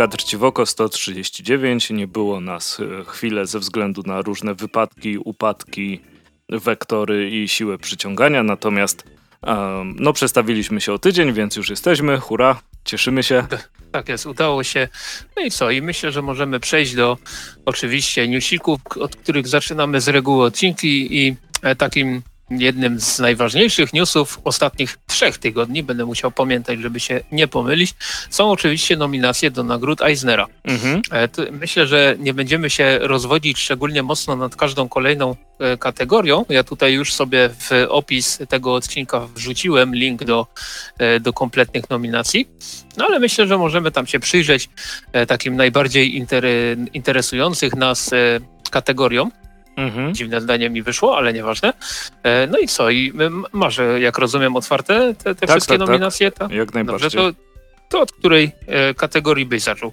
Kadr Ciwoko 139. Nie było nas e, chwilę ze względu na różne wypadki, upadki, wektory i siłę przyciągania, natomiast um, no przestawiliśmy się o tydzień, więc już jesteśmy, hurra, cieszymy się. Tak jest, udało się. No i co? I myślę, że możemy przejść do oczywiście newsików, od których zaczynamy z reguły odcinki i e, takim jednym z najważniejszych newsów ostatnich trzech tygodni, będę musiał pamiętać, żeby się nie pomylić, są oczywiście nominacje do nagród Eisnera. Mhm. E, myślę, że nie będziemy się rozwodzić szczególnie mocno nad każdą kolejną e, kategorią. Ja tutaj już sobie w opis tego odcinka wrzuciłem link do, e, do kompletnych nominacji, no ale myślę, że możemy tam się przyjrzeć takim najbardziej interesujących nas kategoriom. Mhm. Dziwne zdanie mi wyszło, ale nieważne. E, no i co? I masz, jak rozumiem, otwarte te, te tak, wszystkie tak, tak. nominacje? Tak. Jak najbardziej. Dobrze, to, to od której e, kategorii byś zaczął?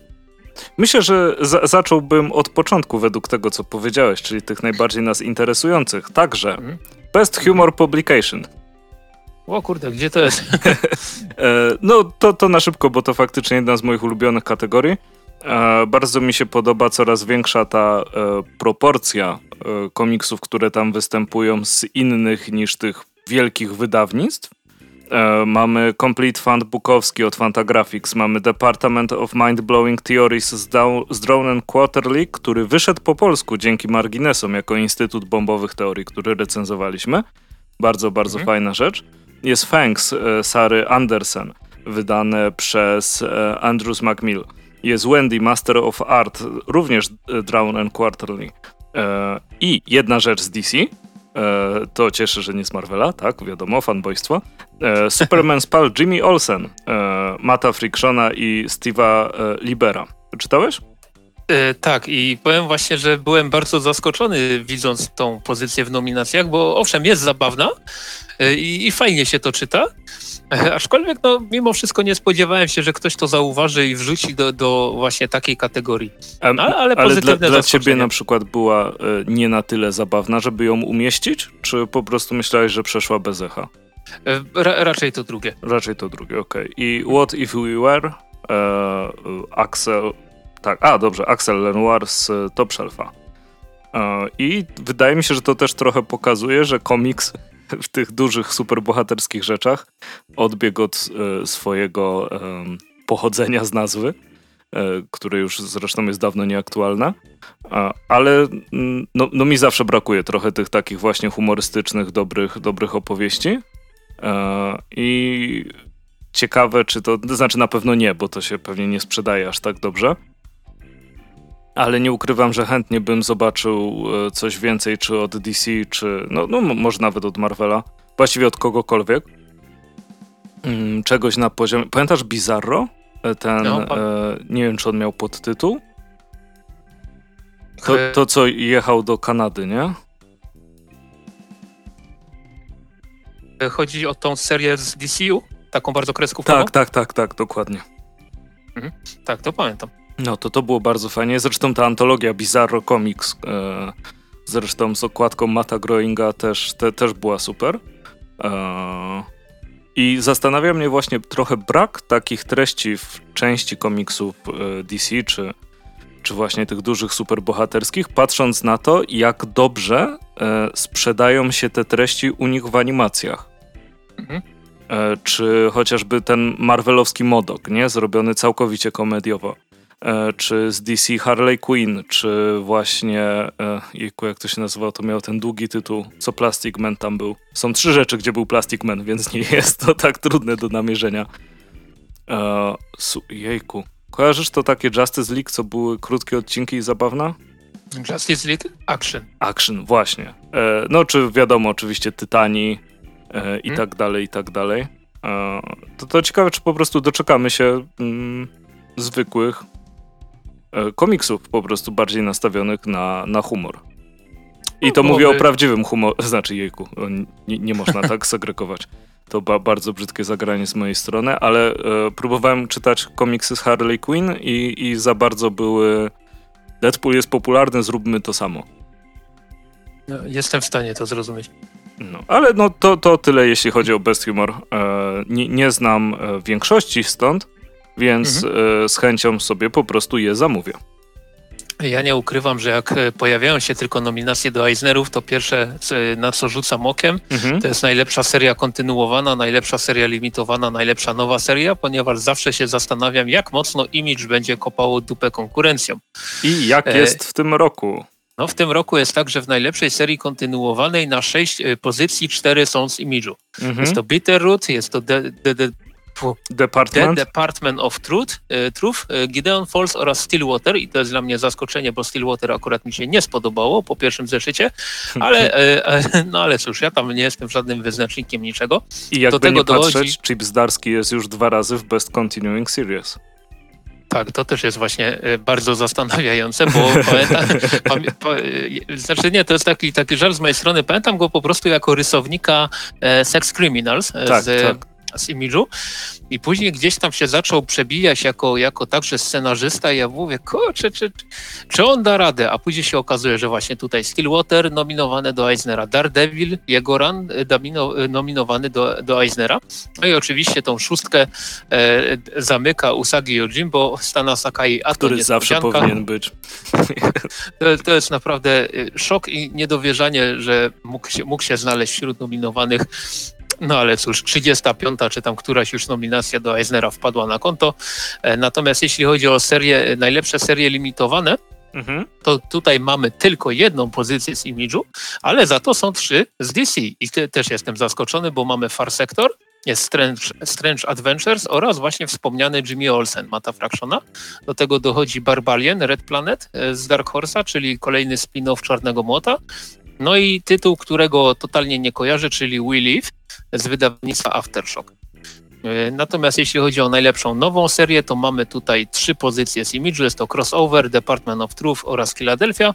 Myślę, że za zacząłbym od początku, według tego, co powiedziałeś, czyli tych najbardziej nas interesujących. Także mhm. Best Humor Publication. O kurde, gdzie to jest? E, no, to, to na szybko, bo to faktycznie jedna z moich ulubionych kategorii. E, bardzo mi się podoba coraz większa ta e, proporcja e, komiksów, które tam występują z innych niż tych wielkich wydawnictw. Mamy Complete Fund Bukowski od Fantagraphics, mamy Department of Mind Blowing Theories z, z Drone Quarterly, który wyszedł po polsku dzięki marginesom jako Instytut Bombowych Teorii, który recenzowaliśmy. Bardzo, bardzo mhm. fajna rzecz. Jest Fangs Sary Andersen, wydane przez Andrews Macmill jest Wendy, Master of Art, również e, Drown and Quarterly. E, I jedna rzecz z DC, e, to cieszy, że nie z Marvela, tak, wiadomo, fanboystwo. E, Superman Spal Jimmy Olsen, e, Mata Frictiona i Steve'a e, Libera. Czytałeś? tak, i powiem właśnie, że byłem bardzo zaskoczony widząc tą pozycję w nominacjach, bo owszem, jest zabawna i, i fajnie się to czyta, Aczkolwiek no, mimo wszystko nie spodziewałem się, że ktoś to zauważy i wrzuci do, do właśnie takiej kategorii. Ale, ale, ale dla, dla ciebie na przykład była e, nie na tyle zabawna, żeby ją umieścić? Czy po prostu myślałeś, że przeszła bez echa? E, ra, raczej to drugie. Raczej to drugie, okej. Okay. I What If We Were? E, Axel... Tak, a dobrze, Axel Lenoir z Top Shelfa. E, I wydaje mi się, że to też trochę pokazuje, że komiks w tych dużych, superbohaterskich rzeczach. Odbiegł od e, swojego e, pochodzenia z nazwy, e, które już zresztą jest dawno nieaktualne, ale mm, no, no, mi zawsze brakuje trochę tych takich właśnie humorystycznych, dobrych, dobrych opowieści. E, i ciekawe, czy to, to znaczy na pewno nie, bo to się pewnie nie sprzedaje aż tak dobrze, ale nie ukrywam, że chętnie bym zobaczył e, coś więcej, czy od DC, czy no, no może nawet od Marvela, właściwie od kogokolwiek. Mm, czegoś na poziomie. Pamiętasz Bizarro? E, ten, no, e, nie wiem, czy on miał podtytuł. To, to, co jechał do Kanady, nie? Chodzi o tą serię z DCU? Taką bardzo kreskówkową? Tak, tak, tak, tak, dokładnie. Mhm. Tak, to pamiętam. No to to było bardzo fajnie. Zresztą ta antologia Bizarro Comics, e, zresztą z okładką Mata Growinga też, te, też była super. E, I zastanawia mnie właśnie trochę brak takich treści w części komiksów e, DC, czy, czy właśnie tych dużych superbohaterskich, patrząc na to, jak dobrze e, sprzedają się te treści u nich w animacjach. Mhm. E, czy chociażby ten marvelowski modok, nie? Zrobiony całkowicie komediowo. E, czy z DC Harley Quinn, czy właśnie, e, jejku, jak to się nazywało, to miał ten długi tytuł, co Plastic Man tam był. Są trzy rzeczy, gdzie był Plastic Man, więc nie jest to tak trudne do namierzenia. E, jejku. Kojarzysz to takie Justice League, co były krótkie odcinki i zabawna? Justice League Action. Action, właśnie. No, czy wiadomo, oczywiście Tytani e, i hmm? tak dalej, i tak dalej. To, to ciekawe, czy po prostu doczekamy się mm, zwykłych komiksów po prostu bardziej nastawionych na, na humor. I to no, mówię o prawdziwym humorze, znaczy jejku, nie, nie można tak segregować. To ba bardzo brzydkie zagranie z mojej strony, ale e, próbowałem czytać komiksy z Harley Quinn i, i za bardzo były Deadpool jest popularny, zróbmy to samo. No, jestem w stanie to zrozumieć. No, ale no to, to tyle jeśli chodzi o Best Humor. E, nie, nie znam e, większości stąd, więc mhm. z chęcią sobie po prostu je zamówię. Ja nie ukrywam, że jak e, pojawiają się tylko nominacje do Eisnerów, to pierwsze, na co rzucam okiem, mhm. to jest najlepsza seria kontynuowana, najlepsza seria limitowana, najlepsza nowa seria, ponieważ zawsze się zastanawiam, jak mocno image będzie kopało dupę konkurencją. I jak e... jest w tym roku? No w tym roku jest tak, że w najlepszej serii kontynuowanej na sześć e, pozycji cztery są z image'u. Mhm. Jest to Bitterroot, jest to The, The, The Department? The Department of Truth, e, Truth, e, Gideon Falls oraz Stillwater i to jest dla mnie zaskoczenie, bo Stillwater akurat mi się nie spodobało po pierwszym zeszycie, ale, e, no ale cóż, ja tam nie jestem żadnym wyznacznikiem niczego. I jakby Do tego nie patrzeć, dochodzi... Chip Zdarski jest już dwa razy w Best Continuing Series. Tak, to też jest właśnie bardzo zastanawiające, bo pamiętam, pamię, znaczy nie, to jest taki, taki żart z mojej strony, pamiętam go po prostu jako rysownika Sex Criminals tak, z, tak z imidżu i później gdzieś tam się zaczął przebijać jako, jako także scenarzysta i ja mówię, kurczę, czy, czy on da radę? A później się okazuje, że właśnie tutaj Stillwater nominowany do Eisnera, Daredevil, jego run e, nominowany do, do Eisnera. No i oczywiście tą szóstkę e, zamyka Usagi Yojimbo, Stana Sakai, a Który zawsze powinien być. To, to, jest naprawdę e, szok i niedowierzanie, że mógł się, mógł się znaleźć wśród nominowanych no ale cóż, 35 czy tam któraś już nominacja do Eisnera wpadła na konto. E, natomiast jeśli chodzi o serie, najlepsze serie limitowane, Mhm. to tutaj mamy tylko jedną pozycję z imidżu, ale za to są trzy z DC. I też jestem zaskoczony, bo mamy Far Sector, jest Strange, Strange Adventures oraz właśnie wspomniany Jimmy Olsen, Mata Fractiona. Do tego dochodzi Barbarian, Red Planet e, z Dark Horse'a, czyli kolejny spin-off Czarnego Młota. No i tytuł, którego totalnie nie kojarzę, czyli We Live z wydawnictwa Aftershock. E, natomiast jeśli chodzi o najlepszą nową serię, to mamy tutaj trzy pozycje z Image. Jest to Crossover, Department of Truth oraz Philadelphia.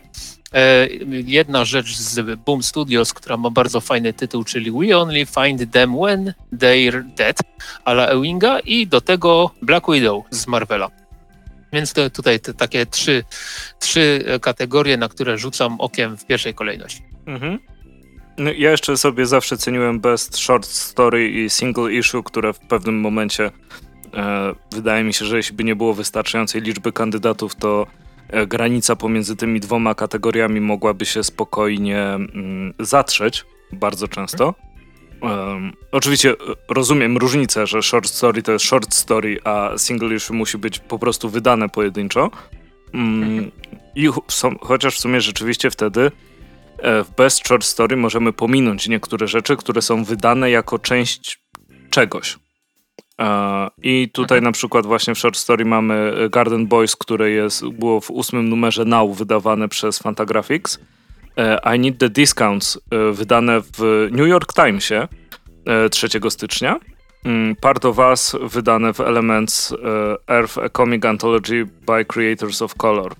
E, jedna rzecz z Boom Studios, która ma bardzo fajny tytuł, czyli We Only Find Them When They're Dead, a la Ewinga i do tego Black Widow z Marvela. Więc to tutaj te takie trzy, trzy kategorie, na które rzucam okiem w pierwszej kolejności. Mhm. No, ja jeszcze sobie zawsze ceniłem Best Short Story i Single Issue, które w pewnym momencie e, wydaje mi się, że jeśli by nie było wystarczającej liczby kandydatów, to e, granica pomiędzy tymi dwoma kategoriami mogłaby się spokojnie mm, zatrzeć bardzo często. Um, oczywiście e, rozumiem różnicę, że short story to jest short story, a single issue musi być po prostu wydane pojedynczo. Um, I chociaż w sumie rzeczywiście wtedy w Best Short Story możemy pominąć niektóre rzeczy, które są wydane jako część czegoś. E, I tutaj mhm. na przykład właśnie w Short Story mamy Garden Boys, które jest, było w ósmym numerze Now wydawane przez Fantagraphics. E, I Need the Discounts wydane w New York Timesie 3 stycznia. Mm, Part of Us wydane w Elements Earth A Comic Anthology by Creators of Color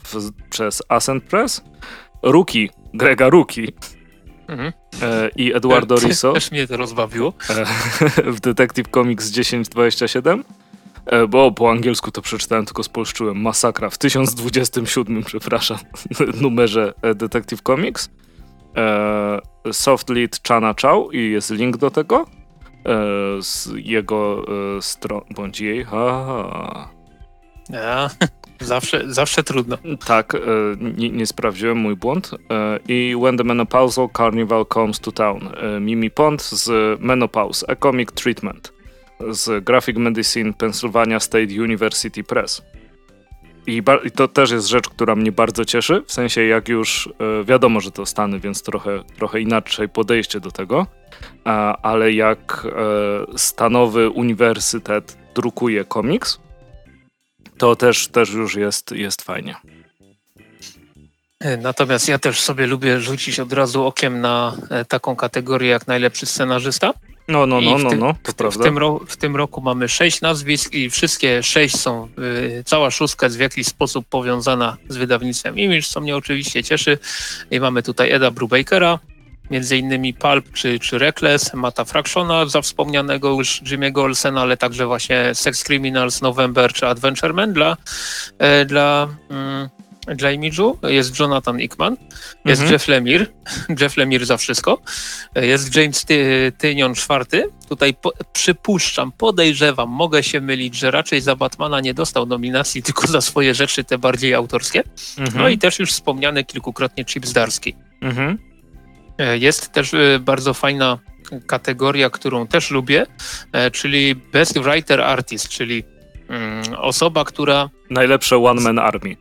przez Ascent Press. Rookie Grega Ruki mhm. e, i Eduardo Riso. Też mnie to rozbawiło. E, w Detective Comics 1027. E, bo po angielsku to przeczytałem, tylko spolszczyłem. Masakra w 1027, przepraszam, numerze e, Detective Comics. E, soft Lead Chana Chow i jest link do tego e, z jego e, strony, bądź jej. Ha, ha. Ja. Zawsze, zawsze trudno. Tak, e, nie, nie sprawdziłem, mój błąd. E, I When the Menopausal Carnival Comes to Town. E, Mimi Pond z Menopause, A Comic Treatment z Graphic Medicine Pennsylvania State University Press. I, I, to też jest rzecz, która mnie bardzo cieszy, w sensie jak już wiadomo, że to Stany, więc trochę, trochę inaczej podejście do tego, ale jak stanowy uniwersytet drukuje komiks, to też, też już jest, jest fajnie. Natomiast ja też sobie lubię rzucić od razu okiem na e, taką kategorię jak najlepszy scenarzysta. No, no, no, no, no, to w, prawda. W tym, w tym roku mamy sześć nazwisk i wszystkie sześć są, y, cała szóstka jest w jakiś sposób powiązana z wydawnictwem Image, co mnie oczywiście cieszy. I mamy tutaj Eda Brubakera, między innymi Pulp czy, czy Reckless, Mata Fractiona za wspomnianego już Jimmy'ego Olsena, ale także właśnie Sex Criminals, November czy Adventure Man dla, e, dla mm, dla Image'u. Jest Jonathan Ickman, jest mhm. Jeff Lemire, Jeff Lemire za wszystko, jest James Ty Tynion czwarty. Tutaj po, przypuszczam, podejrzewam, mogę się mylić, że raczej za Batmana nie dostał nominacji, tylko za swoje rzeczy te bardziej autorskie. Mhm. No i też już wspomniany kilkukrotnie Chip Zdarski. Mhm. E, jest też e, bardzo fajna kategoria, którą też lubię, e, czyli Best Writer Artist, czyli mm, osoba, która... Najlepsze One Man Army.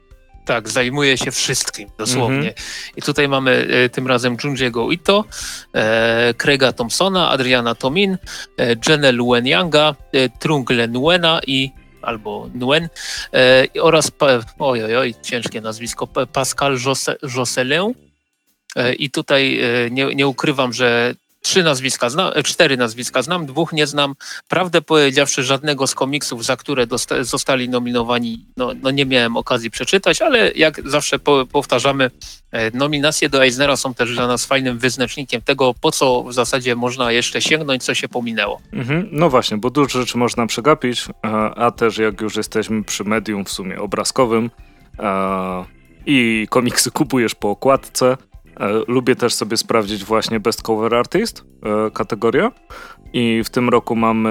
Tak, zajmuje się wszystkim, dosłownie. Mm -hmm. I tutaj mamy e, tym razem Junjiego Ito, e, Craiga Thompsona, Adriana Tomin, e, Jenę Luen Younga, e, Nguena i albo Nuen e, oraz, oj, oj, oj, ciężkie nazwisko, Pascal Josselin. E, I tutaj e, nie, nie ukrywam, że trzy nazwiska znam, e, cztery nazwiska znam, dwóch nie znam. Prawdę powiedziawszy, żadnego z komiksów, za które zostali nominowani, no, no, nie miałem okazji przeczytać, ale jak zawsze po, powtarzamy, nominacje do Eisnera są też dla nas fajnym wyznacznikiem tego, po co w zasadzie można jeszcze sięgnąć, co się pominęło. Mhm, no właśnie, bo dużo rzeczy można przegapić, a, też jak już jesteśmy przy medium w sumie obrazkowym a, i komiksy kupujesz po okładce, lubię też sobie sprawdzić właśnie Best Cover Artist e, kategorię. I w tym roku mamy,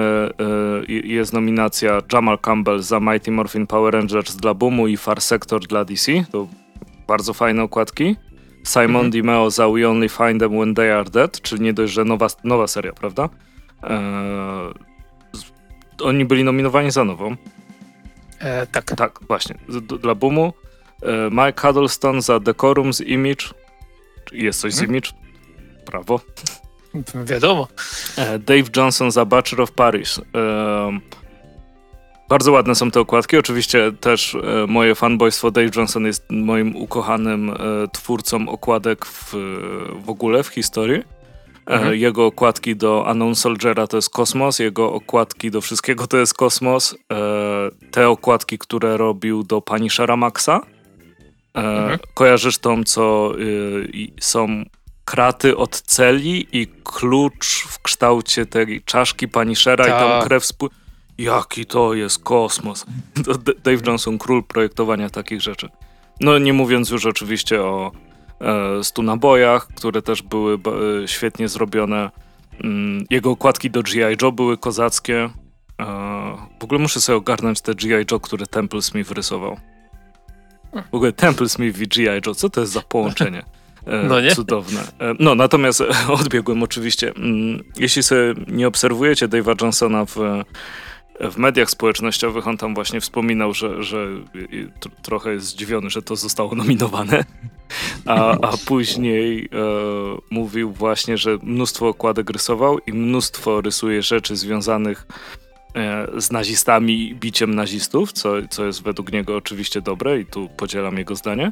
e, jest nominacja Jamal Campbell za Mighty Morphin Power Rangers dla Boomu i Far Sector dla DC. To bardzo fajne okładki. Simon mhm. DiMeo za We Only Find Them When They Are Dead, czyli nie dość, że nowa, nowa seria, prawda? Eee, oni byli nominowani za nową. E, tak. Tak, właśnie. dla Boomu. E, Mike Huddleston za Decorum z Image jest coś hmm? Image? Prawo. Wiadomo. E, Dave Johnson za Bachelor of Paris. Bardzo ładne są te okładki. Oczywiście też e, moje fanboystwo Dave Johnson jest moim ukochanym e, twórcą okładek w, w ogóle w historii. Mhm. Jego okładki do Unknown Soldiera to jest kosmos, jego okładki do wszystkiego to jest kosmos. Te okładki, które robił do Pani Maxa, Mhm. Kojarzysz tą, co y, są kraty od celi i klucz w kształcie tej czaszki pani Shera i tam tak. krew spływa. Jaki to jest kosmos. Dave Johnson, król projektowania takich rzeczy. No nie mówiąc już oczywiście o e, stu nabojach, które też były e, świetnie zrobione. Mm, jego okładki do G.I. Joe były kozackie. E, w ogóle muszę sobie ogarnąć te G.I. Joe, które Temple Smith rysował. W ogóle Temple Smith i G.I. Joe, co to jest za połączenie? E, no nie? Cudowne. E, no, natomiast odbiegłem oczywiście. Mm, jeśli sobie nie obserwujecie Dave'a Johnsona w, w mediach społecznościowych, on tam właśnie wspominał, że, że trochę jest zdziwiony, że to zostało nominowane. A, a później e, mówił właśnie, że mnóstwo okładek rysował i mnóstwo rysuje rzeczy związanych E, z nazistami i biciem nazistów, co, co jest według niego oczywiście dobre i tu podzielam jego zdanie.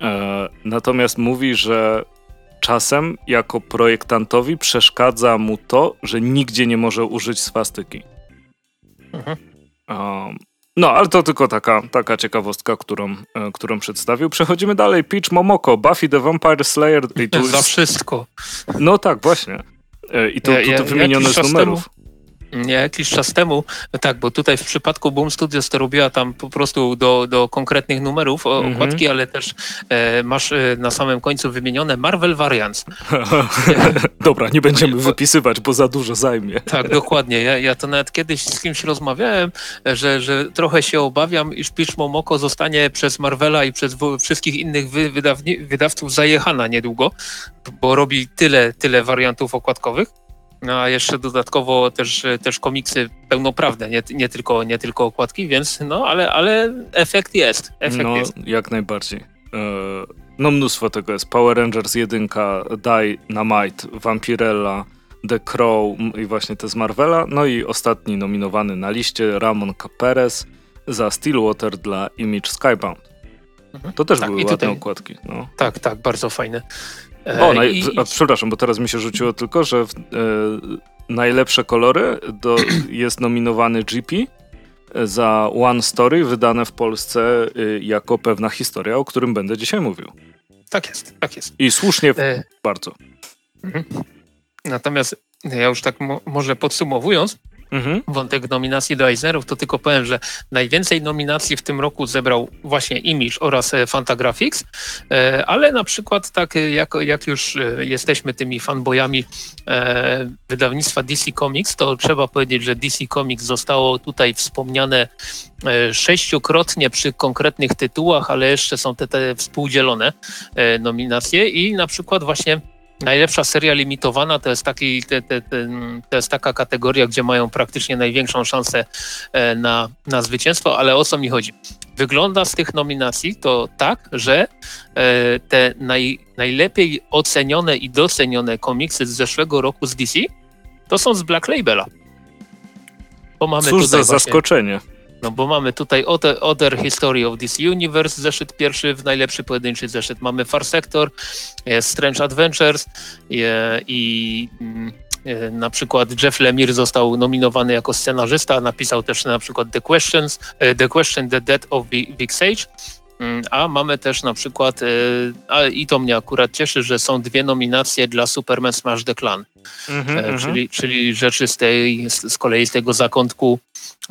E, natomiast mówi, że czasem jako projektantowi przeszkadza mu to, że nigdzie nie może użyć swastyki. Mhm. Um, no, ale to tylko taka, taka ciekawostka, którą, e, którą przedstawił. Przechodzimy dalej. Peach Momoko, Buffy the Vampire Slayer. I tu Za wszystko. No tak, właśnie. I tu, ja, tu, tu wymienione z numerów. Nie, jakiś czas temu, tak, bo tutaj w przypadku Boom Studios to robiła tam po prostu do, do konkretnych numerów mm -hmm. okładki, ale też e, masz e, na samym końcu wymienione Marvel Variants. Dobra, nie będziemy wypisywać, bo za dużo zajmie. tak, dokładnie. Ja, ja to nawet kiedyś z kimś rozmawiałem, że, że trochę się obawiam, iż Pitch Momoko zostanie przez Marvela i przez wszystkich innych wy, wydawców zajechana niedługo, bo robi tyle, tyle wariantów okładkowych. No a jeszcze dodatkowo też, też komiksy pełnoprawne, nie, nie, tylko, nie tylko okładki, więc no ale, ale efekt jest. Efekt no, jest. jak najbardziej. E, no mnóstwo tego jest. Power Rangers 1, Dynamite, Vampirella, The Crow i właśnie te z Marvela. No i ostatni nominowany na liście Ramon Caperes za Stillwater dla Image Skybound. Mhm. To też tak, były ładne tutaj... okładki. No. Tak, tak, bardzo fajne. O, naj... I... a, przepraszam, bo teraz mi się rzuciło tylko, że w, e, najlepsze kolory do, jest nominowany GP za One Story wydane w Polsce y, jako pewna historia, o którym będę dzisiaj mówił. Tak jest, tak jest. I słusznie e... bardzo. Mhm. Natomiast ja już tak mo może podsumowując, mhm. wątek nominacji do Eisnerów, to tylko powiem, że najwięcej nominacji w tym roku zebrał właśnie Image oraz e, Fantagraphics, e, ale na przykład tak jak, jak już jesteśmy tymi fanboyami wydawnictwa DC Comics, to trzeba powiedzieć, że DC Comics zostało tutaj wspomniane sześciokrotnie przy konkretnych tytułach, ale jeszcze są te, te współdzielone nominacje i na przykład właśnie Najlepsza seria limitowana to jest, taki, te, te, te, to jest taka kategoria, gdzie mają praktycznie największą szansę e, na, na zwycięstwo, ale o co mi chodzi? Wygląda z tych nominacji to tak, że e, te naj, najlepiej ocenione i docenione komiksy z zeszłego roku z DC to są z Black Labela. Bo mamy Cóż za zaskoczenie. No bo mamy tutaj Other History of this Universe, zeszyt pierwszy w najlepszy pojedynczy zeszyt. Mamy Far Sector, jest Strange Adventures i, i mm, e, na przykład Jeff Lemire został nominowany jako scenarzysta, napisał też na przykład The Questions, e, The Question, The Death of Big Sage. Mm, a mamy też na przykład, e, i to mnie akurat cieszy, że są dwie nominacje dla Superman Smash the Clan, mm -hmm, czyli, czyli rzeczy z, tej, z kolei z tego zakątku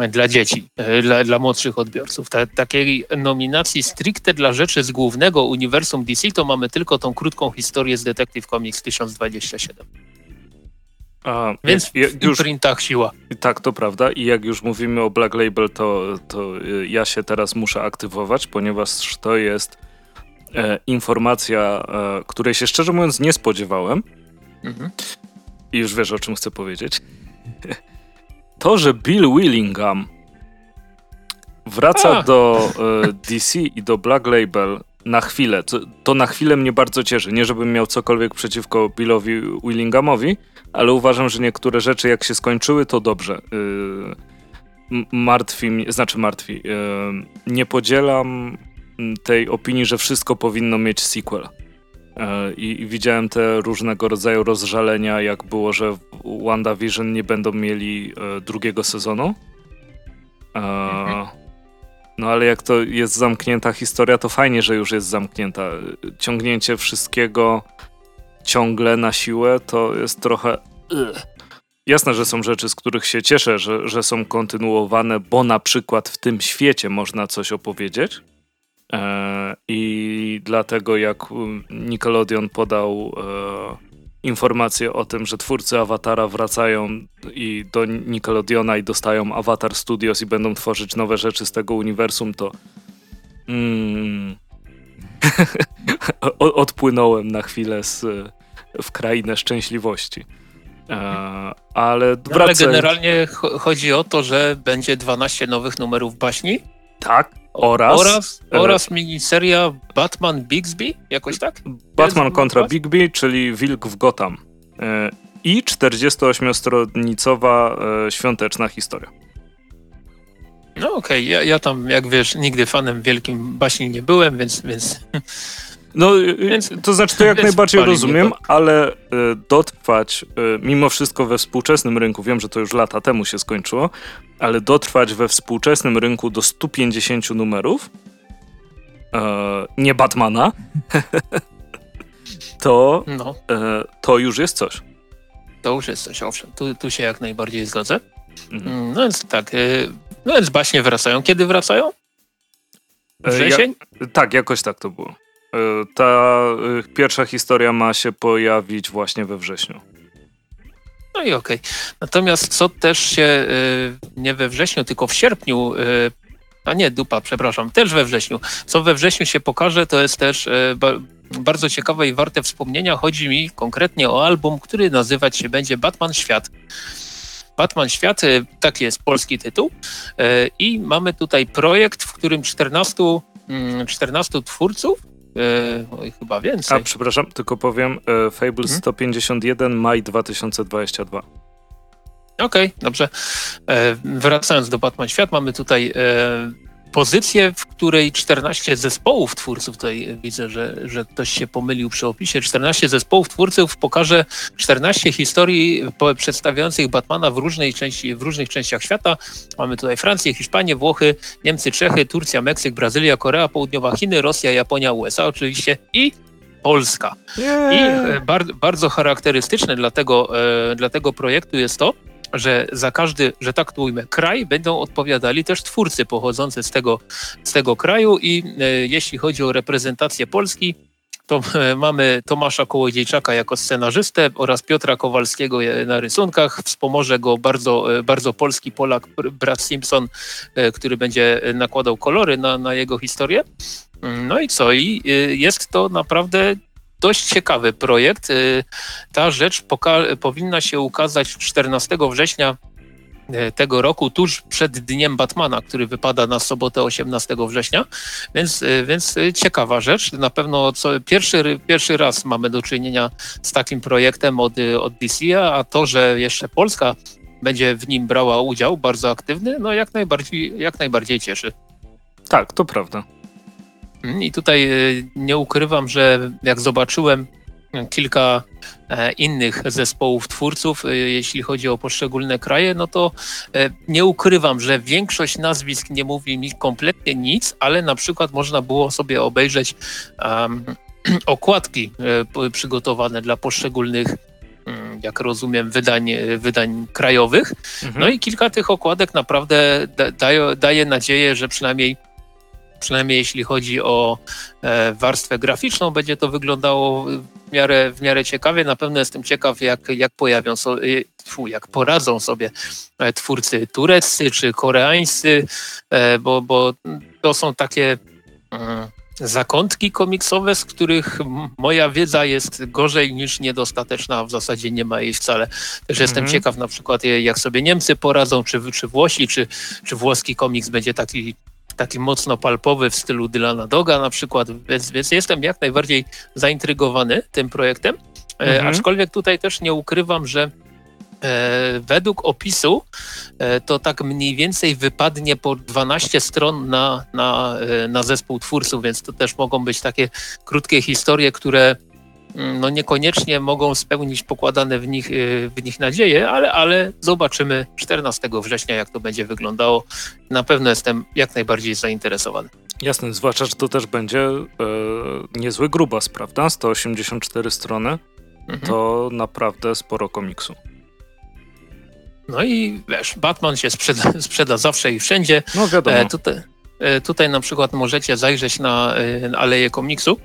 dla dzieci, e, dla, dla młodszych odbiorców. Ta, takiej nominacji stricte dla rzeczy z głównego uniwersum DC to mamy tylko tą krótką historię z Detective Comics 1027. A, Więc w już, printach siła. Tak, to prawda. I jak już mówimy o Black Label, to, to e, ja się teraz muszę aktywować, ponieważ to jest e, informacja, e, której się szczerze mówiąc nie spodziewałem. Mhm. I już wiesz, o czym chcę powiedzieć. to, że Bill Willingham wraca A. do e, DC i do Black Label na chwilę, to, to, na chwilę mnie bardzo cieszy. Nie, żebym miał cokolwiek przeciwko Billowi Willinghamowi, ale uważam, że niektóre rzeczy jak się skończyły, to dobrze. Yy, martwi mnie, znaczy martwi. Yy, nie podzielam tej opinii, że wszystko powinno mieć sequel. E, I, I, widziałem te różnego rodzaju rozżalenia, jak było, że w WandaVision nie będą mieli e, drugiego sezonu. E. No ale jak to jest zamknięta historia, to fajnie, że już jest zamknięta. Ciągnięcie wszystkiego ciągle na siłę to jest trochę. Jasne, że są rzeczy, z których się cieszę, że, że są kontynuowane, bo na przykład w tym świecie można coś opowiedzieć. E, I dlatego jak Nickelodeon podał e, informację o tym, że twórcy Awatara wracają i do Nickelodeona i dostają Avatar Studios i będą tworzyć nowe rzeczy z tego uniwersum, to mm, odpłynąłem na chwilę z, w krainę szczęśliwości. E, ale, no, ale generalnie chodzi o to, że będzie 12 nowych numerów baśni. Tak, oraz, oraz, e, oraz miniseria Batman Bixby, jakoś tak? Batman kontra Bigby, czyli Wilk w Gotham. E, I 48-stronicowa e, świąteczna historia. No okej, okay. ja, ja tam, jak wiesz, nigdy fanem wielkim baśni nie byłem, więc, więc no, y, więc, to znaczy to jak najbardziej rozumiem, ale y, dotrwać y, mimo wszystko we współczesnym rynku, wiem, że to już lata temu się skończyło, ale dotrwać we współczesnym rynku do 150 numerów, nie Batmana, to, no. to już jest coś. To już jest coś, owszem, tu, tu się jak najbardziej zgodzę. Mhm. Mm, no więc tak, no więc baśnie wracają. Kiedy wracają? Wrzesień? Ja, tak, jakoś tak to było. E, ta e, pierwsza historia ma się pojawić właśnie we wrześniu. No i okej. Okay. Natomiast co też się e, nie we wrześniu, tylko w sierpniu, a nie dupa, przepraszam, też we wrześniu. Co we wrześniu się pokaże, to jest też bardzo ciekawe i warte wspomnienia. Chodzi mi konkretnie o album, który nazywać się będzie Batman Świat. Batman Świat, taki jest polski tytuł. I mamy tutaj projekt, w którym 14, 14 mm, twórców e, chyba więcej. A przepraszam, tylko powiem, e, Fable hmm? 151 maj 2022. Okej, okay, dobrze. E, wracając do Batman Świat, mamy tutaj pozycję, w której 14 zespołów twórców, tutaj widzę, że, że ktoś się pomylił przy opisie, 14 zespołów twórców pokaże 14 historii przedstawiających Batmana w, różnej części, w różnych częściach świata. Mamy tutaj Francję, Hiszpanię, Włochy, Niemcy, Czechy, Turcja, Meksyk, Brazylia, Korea Południowa, Chiny, Rosja, Japonia, USA oczywiście i Polska. Yeah. I e, bar, bardzo charakterystyczne dla tego, e, dla tego projektu jest to, że za każdy, że tak to ujmę, kraj będą odpowiadali też twórcy pochodzący z tego, z tego kraju i e, jeśli chodzi o reprezentację Polski, to e, mamy Tomasza Kołodziejczaka jako scenarzystę oraz Piotra Kowalskiego na rysunkach. Wspomoże go bardzo, e, bardzo polski Polak, brat Simpson, który będzie nakładał kolory na, na jego historię. No i co? I jest to naprawdę dość ciekawy projekt. Y, ta rzecz powinna się ukazać 14 września y, tego roku, tuż przed dniem Batmana, który wypada na sobotę 18 września, więc, y, więc ciekawa rzecz. Na pewno co, pierwszy, pierwszy raz mamy do czynienia z takim projektem od, od DC, a to, że jeszcze Polska będzie w nim brała udział, bardzo aktywny, no jak najbardziej, jak najbardziej cieszy. Tak, to prawda. I tutaj y, nie ukrywam, że jak zobaczyłem kilka e, innych zespołów twórców, y, jeśli chodzi o poszczególne kraje, no to e, nie ukrywam, że większość nazwisk nie mówi mi kompletnie nic, ale na przykład można było sobie obejrzeć um, okładki e, przygotowane dla poszczególnych mm, jak rozumiem, wydań, wydań krajowych. Mhm. No i kilka tych okładek naprawdę da, daje, daje nadzieję, że przynajmniej przynajmniej jeśli chodzi o e, warstwę graficzną, będzie to wyglądało w miarę, w miarę ciekawie. Na pewno jestem ciekaw, jak, jak pojawią sobie, jak poradzą sobie e, twórcy tureccy czy koreańscy, e, bo, bo to są takie mm, zakątki komiksowe, z których moja wiedza jest gorzej niż niedostateczna, a w zasadzie nie ma jej wcale. Też jestem mhm. ciekaw na przykład, jak sobie Niemcy poradzą, czy, czy Włosi, czy, czy włoski komiks będzie taki taki mocno palpowy w stylu Dylana Doga na przykład, więc, więc jestem jak najbardziej zaintrygowany tym projektem, e, mhm. aczkolwiek tutaj też nie ukrywam, że E, według opisu e, to tak mniej więcej wypadnie po 12 stron na, na, na zespół twórców, więc to też mogą być takie krótkie historie, które no niekoniecznie mogą spełnić pokładane w nich, y, w nich nadzieje, ale, ale zobaczymy 14 września, jak to będzie wyglądało. Na pewno jestem jak najbardziej zainteresowany. Jasne, zwłaszcza, że to też będzie e, niezły grubas, prawda? 184 strony mhm. to naprawdę sporo komiksu. No i wiesz, Batman się sprzeda, sprzeda zawsze i wszędzie. No wiadomo. E, tutaj, e, tutaj na przykład możecie zajrzeć na e, Aleję Komiksu,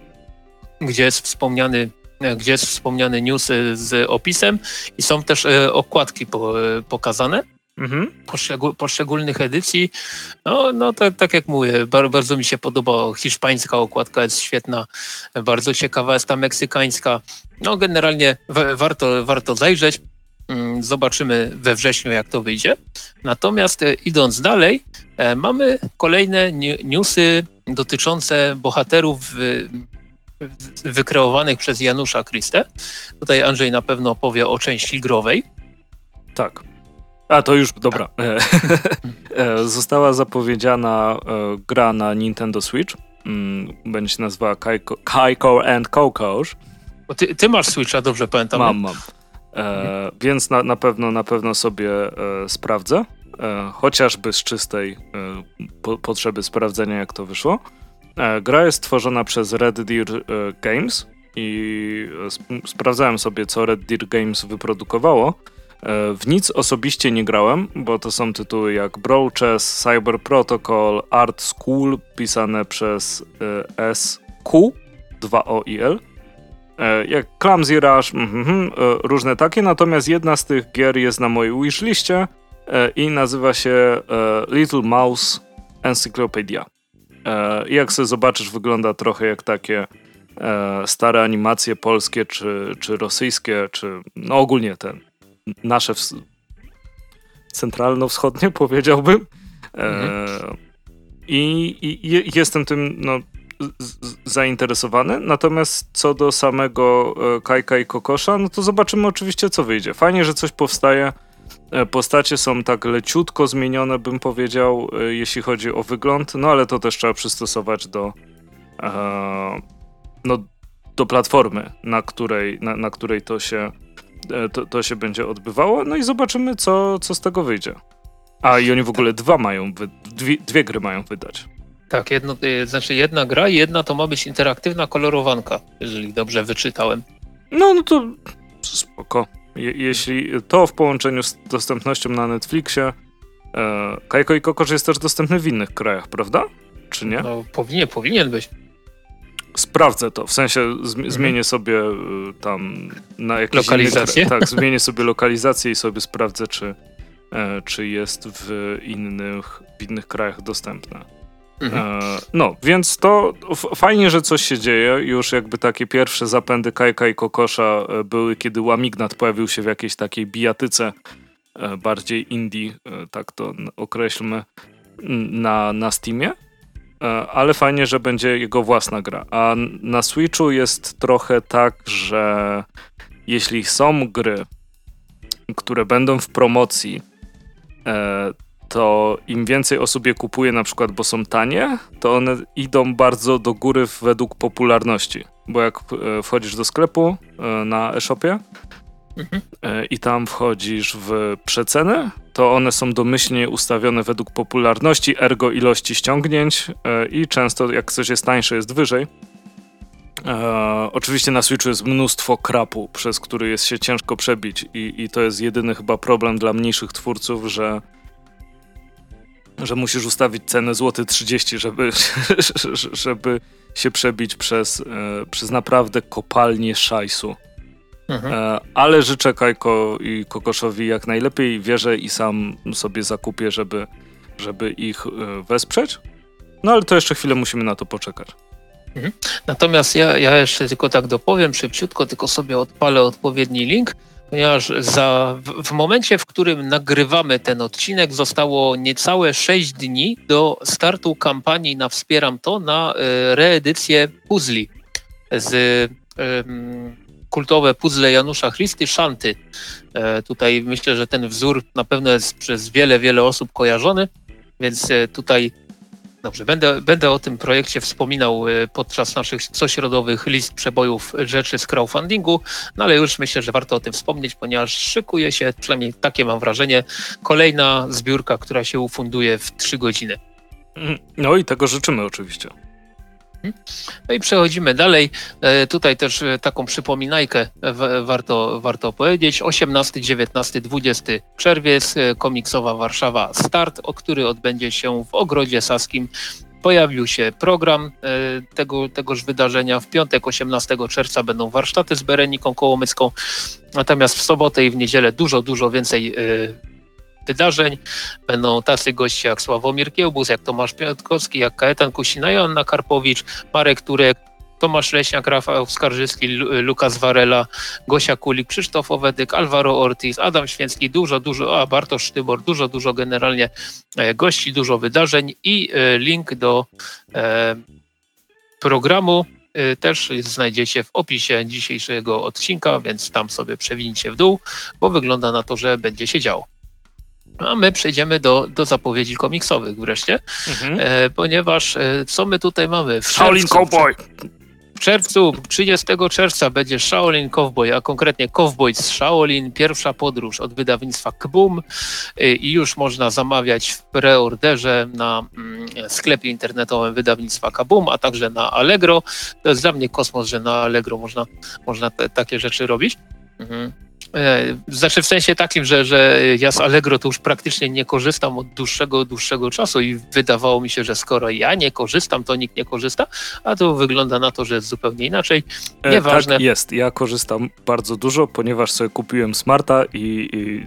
gdzie jest wspomniany gdzie jest wspomniany news z opisem i są też e, okładki po, e, pokazane. Mhm. poszczególnych edycji. No, no tak, tak jak mówię, bardzo, bardzo mi się podoba. Hiszpańska okładka jest świetna, bardzo ciekawa jest ta meksykańska. No generalnie warto, warto zajrzeć. Mm, zobaczymy we wrześniu, jak to wyjdzie. Natomiast e, idąc dalej, mamy kolejne newsy dotyczące bohaterów wykreowanych przez Janusza Kristę. Tutaj Andrzej na pewno opowie o części growej. Tak. A to już, dobra. E, została zapowiedziana e, gra na Nintendo Switch. Mm, będzie się nazywała Kaiko and Coco. Ty, ty, masz Switcha, dobrze pamiętam? Mam, mam. E, więc na, na, pewno, na pewno sobie e, sprawdzę. E, chociażby z czystej po, potrzeby sprawdzenia, jak to wyszło. E, gra jest stworzona przez Red Deer e, Games i sprawdzałem sobie, co Red Deer Games wyprodukowało. E, w nic osobiście nie grałem, bo to są tytuły jak Brawl Chess, Cyber Protocol, Art School, pisane przez SQ, 2O i L, jak Clumsy Rush, mm, mm, różne takie, natomiast jedna z tych gier jest na mojej wishliście i nazywa się Little Mouse Encyclopedia. E, I jak sobie zobaczysz, wygląda trochę jak takie e, stare animacje polskie, czy, czy rosyjskie, czy no ogólnie te nasze centralno-wschodnie powiedziałbym. E, mhm. I, i, jestem tym no, zainteresowany. Natomiast co do samego Kajka i Kokosza, no to zobaczymy oczywiście, co wyjdzie. Fajnie, że coś powstaje. E, postacie są tak leciutko zmienione, bym powiedział, e, jeśli chodzi o wygląd, no ale to też trzeba przystosować do, e, no, do platformy, na której, na, na której to, się, to, to, się będzie odbywało. No i zobaczymy, co, co z tego wyjdzie. A i oni w ogóle dwa mają, dwie, dwie gry mają wydać. Tak, jedno, znaczy jedna gra i jedna to ma być interaktywna kolorowanka, jeżeli dobrze wyczytałem. No, no to spoko. Je, jeśli to w połączeniu z dostępnością na Netflixie, e, Kajko i Kokosz jest też dostępny w innych krajach, prawda? Czy nie? No, powinien, powinien być. Sprawdzę to, w sensie mhm. zmienię sobie y, tam na jakieś lokalizację. Tak, zmienię sobie lokalizację i sobie sprawdzę, czy, e, czy jest w innych, w innych krajach dostępne. Mhm. E, no, więc to fajnie, że coś się dzieje. Już jakby takie pierwsze zapędy Kajka i Kokosza e, były, kiedy Łamignat pojawił się w jakiejś takiej bijatyce e, bardziej indie, tak to określmy, na, na Steamie. Ale fajnie, że będzie jego własna gra. A na Switchu jest trochę tak, że jeśli są gry, które będą w promocji, to im więcej osób je kupuje, na przykład, bo są tanie, to one idą bardzo do góry według popularności. Bo jak e, wchodzisz do sklepu e, na e-shopie mhm. E, i tam wchodzisz w przeceny, to one są domyślnie ustawione według popularności, ergo ilości ściągnięć i często jak coś jest tańsze, jest wyżej. E, oczywiście na Switchu jest mnóstwo krapu, przez który jest się ciężko przebić i, i to jest jedyny chyba problem dla mniejszych twórców, że że musisz ustawić cenę złoty 30, żeby, żeby się przebić przez, e, przez naprawdę kopalnię szajsu. Mhm. E, ale życzę Kajko i Kokoszowi jak najlepiej. Wierzę i sam sobie zakupię, żeby, żeby ich e, wesprzeć. No ale to jeszcze chwilę musimy na to poczekać. Mhm. Natomiast ja, ja jeszcze tylko tak dopowiem szybciutko, tylko sobie odpalę odpowiedni link ponieważ za, w, w, momencie, w którym nagrywamy ten odcinek, zostało niecałe 6 dni do startu kampanii na Wspieram To na y, reedycję puzli z y, kultowe puzzle Janusza Christy Szanty. Y, tutaj myślę, że ten wzór na pewno jest przez wiele, wiele osób kojarzony, więc tutaj Dobrze, będę, będę o tym projekcie wspominał y, podczas naszych cośrodowych list przebojów rzeczy z crowdfundingu, no ale już myślę, że warto o tym wspomnieć, ponieważ szykuje się, przynajmniej takie mam wrażenie, kolejna zbiórka, która się ufunduje w trzy godziny. No i tego życzymy oczywiście. No i przechodzimy dalej. E, tutaj też e, taką przypominajkę warto, warto powiedzieć. 18, 19, 20 czerwiec, e, komiksowa Warszawa Start, o który odbędzie się w Ogrodzie Saskim. Pojawił się program tego, tegoż wydarzenia. W piątek 18 czerwca będą warsztaty z Bereniką Kołomyską, natomiast w sobotę i w niedzielę dużo, dużo więcej wydarzeń. Będą tacy goście jak Sławomir Kiełbus, jak Tomasz Piątkowski, jak Kajetan Kusina, Joanna Karpowicz, Marek Turek, Tomasz Leśniak, Rafał Skarżyski, Lukas Warela, Gosia Kulik, Krzysztof Owedyk, Alvaro Ortiz, Adam Święcki, dużo, dużo, a Bartosz Sztybor, dużo, dużo generalnie e, gości, dużo wydarzeń i e, link do e, programu też znajdziecie w opisie dzisiejszego odcinka, więc tam sobie przewincie w dół, bo wygląda na to, że będzie się działo. A my przejdziemy do, do zapowiedzi komiksowych wreszcie, mhm. e, ponieważ e, co my tutaj mamy? W Shaolin Cowboy! W czerwcu, 30 czerwca będzie Shaolin Cowboy, a konkretnie Cowboy z Shaolin, pierwsza podróż od wydawnictwa Kbum e, i już można zamawiać w preorderze na mm, sklepie internetowym wydawnictwa Kabum, a także na Allegro. To jest dla mnie kosmos, że na Allegro można, można te, takie rzeczy robić. Mhm. E, znaczy w sensie takim, że, że ja z Allegro to już praktycznie nie korzystam od dłuższego, dłuższego czasu i wydawało mi się, że skoro ja nie korzystam, to nikt nie korzysta, a to wygląda na to, że jest zupełnie inaczej. Nieważne. E, tak jest, ja korzystam bardzo dużo, ponieważ sobie kupiłem Smarta i, i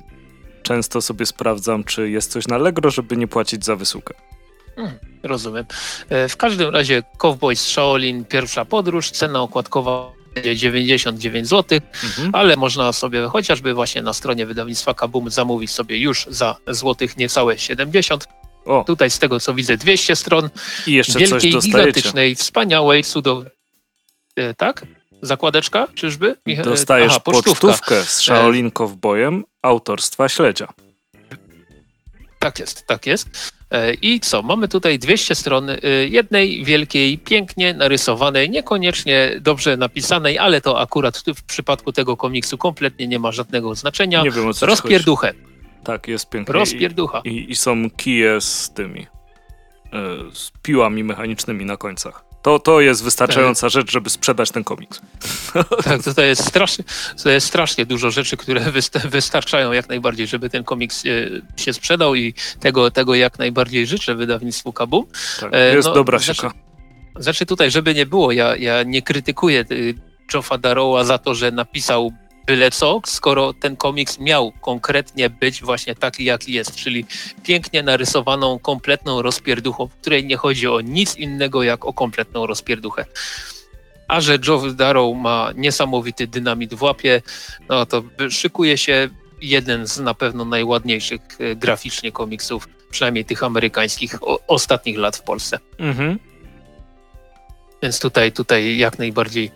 często sobie sprawdzam, czy jest coś na Allegro, żeby nie płacić za wysyłkę. Hmm, rozumiem. E, w każdym razie Cowboys Shaolin, pierwsza podróż, cena okładkowa 99 zł, mhm. ale można sobie chociażby właśnie na stronie wydawnictwa Kabum zamówić sobie już za złotych niecałe 70. O. Tutaj z tego co widzę 200 stron. I jeszcze wielkiej, coś gigantycznej, wspaniałej, cudownej. E, tak? Zakładeczka, czyżby? Dostajesz Aha, pocztówkę z Shaolin Cowboyem autorstwa Śledzia. Tak jest, tak jest. E, I co? Mamy tutaj 200 stron e, jednej wielkiej, pięknie narysowanej, niekoniecznie dobrze napisanej, ale to akurat w przypadku tego komiksu kompletnie nie ma żadnego znaczenia. Nie wiem, o co Rozpierduchę. Tak, jest pięknie. Rozpierducha. I, i, I, są kije z tymi, e, z piłami mechanicznymi na końcach. To, to jest wystarczająca rzecz, żeby sprzedać ten komiks. Tak, to, to, jest strasznie, to jest strasznie dużo rzeczy, które wystarczają jak najbardziej, żeby ten komiks e, się sprzedał i tego, tego jak najbardziej życzę wydawnictwu Kabum. Tak, e, jest no, dobra znaczy, sieka. Znaczy tutaj, żeby nie było, ja, ja nie krytykuję Joffa Daroła za to, że napisał byle co, skoro ten komiks miał konkretnie być właśnie taki, jaki jest, czyli pięknie narysowaną, kompletną rozpierduchą, w której nie chodzi o nic innego jak o kompletną rozpierduchę. A że Joe Darrow ma niesamowity dynamit w łapie, no to szykuje się jeden z na pewno najładniejszych e, graficznie komiksów, przynajmniej tych amerykańskich, ostatnich lat w Polsce. Mhm. Więc tutaj, tutaj jak najbardziej,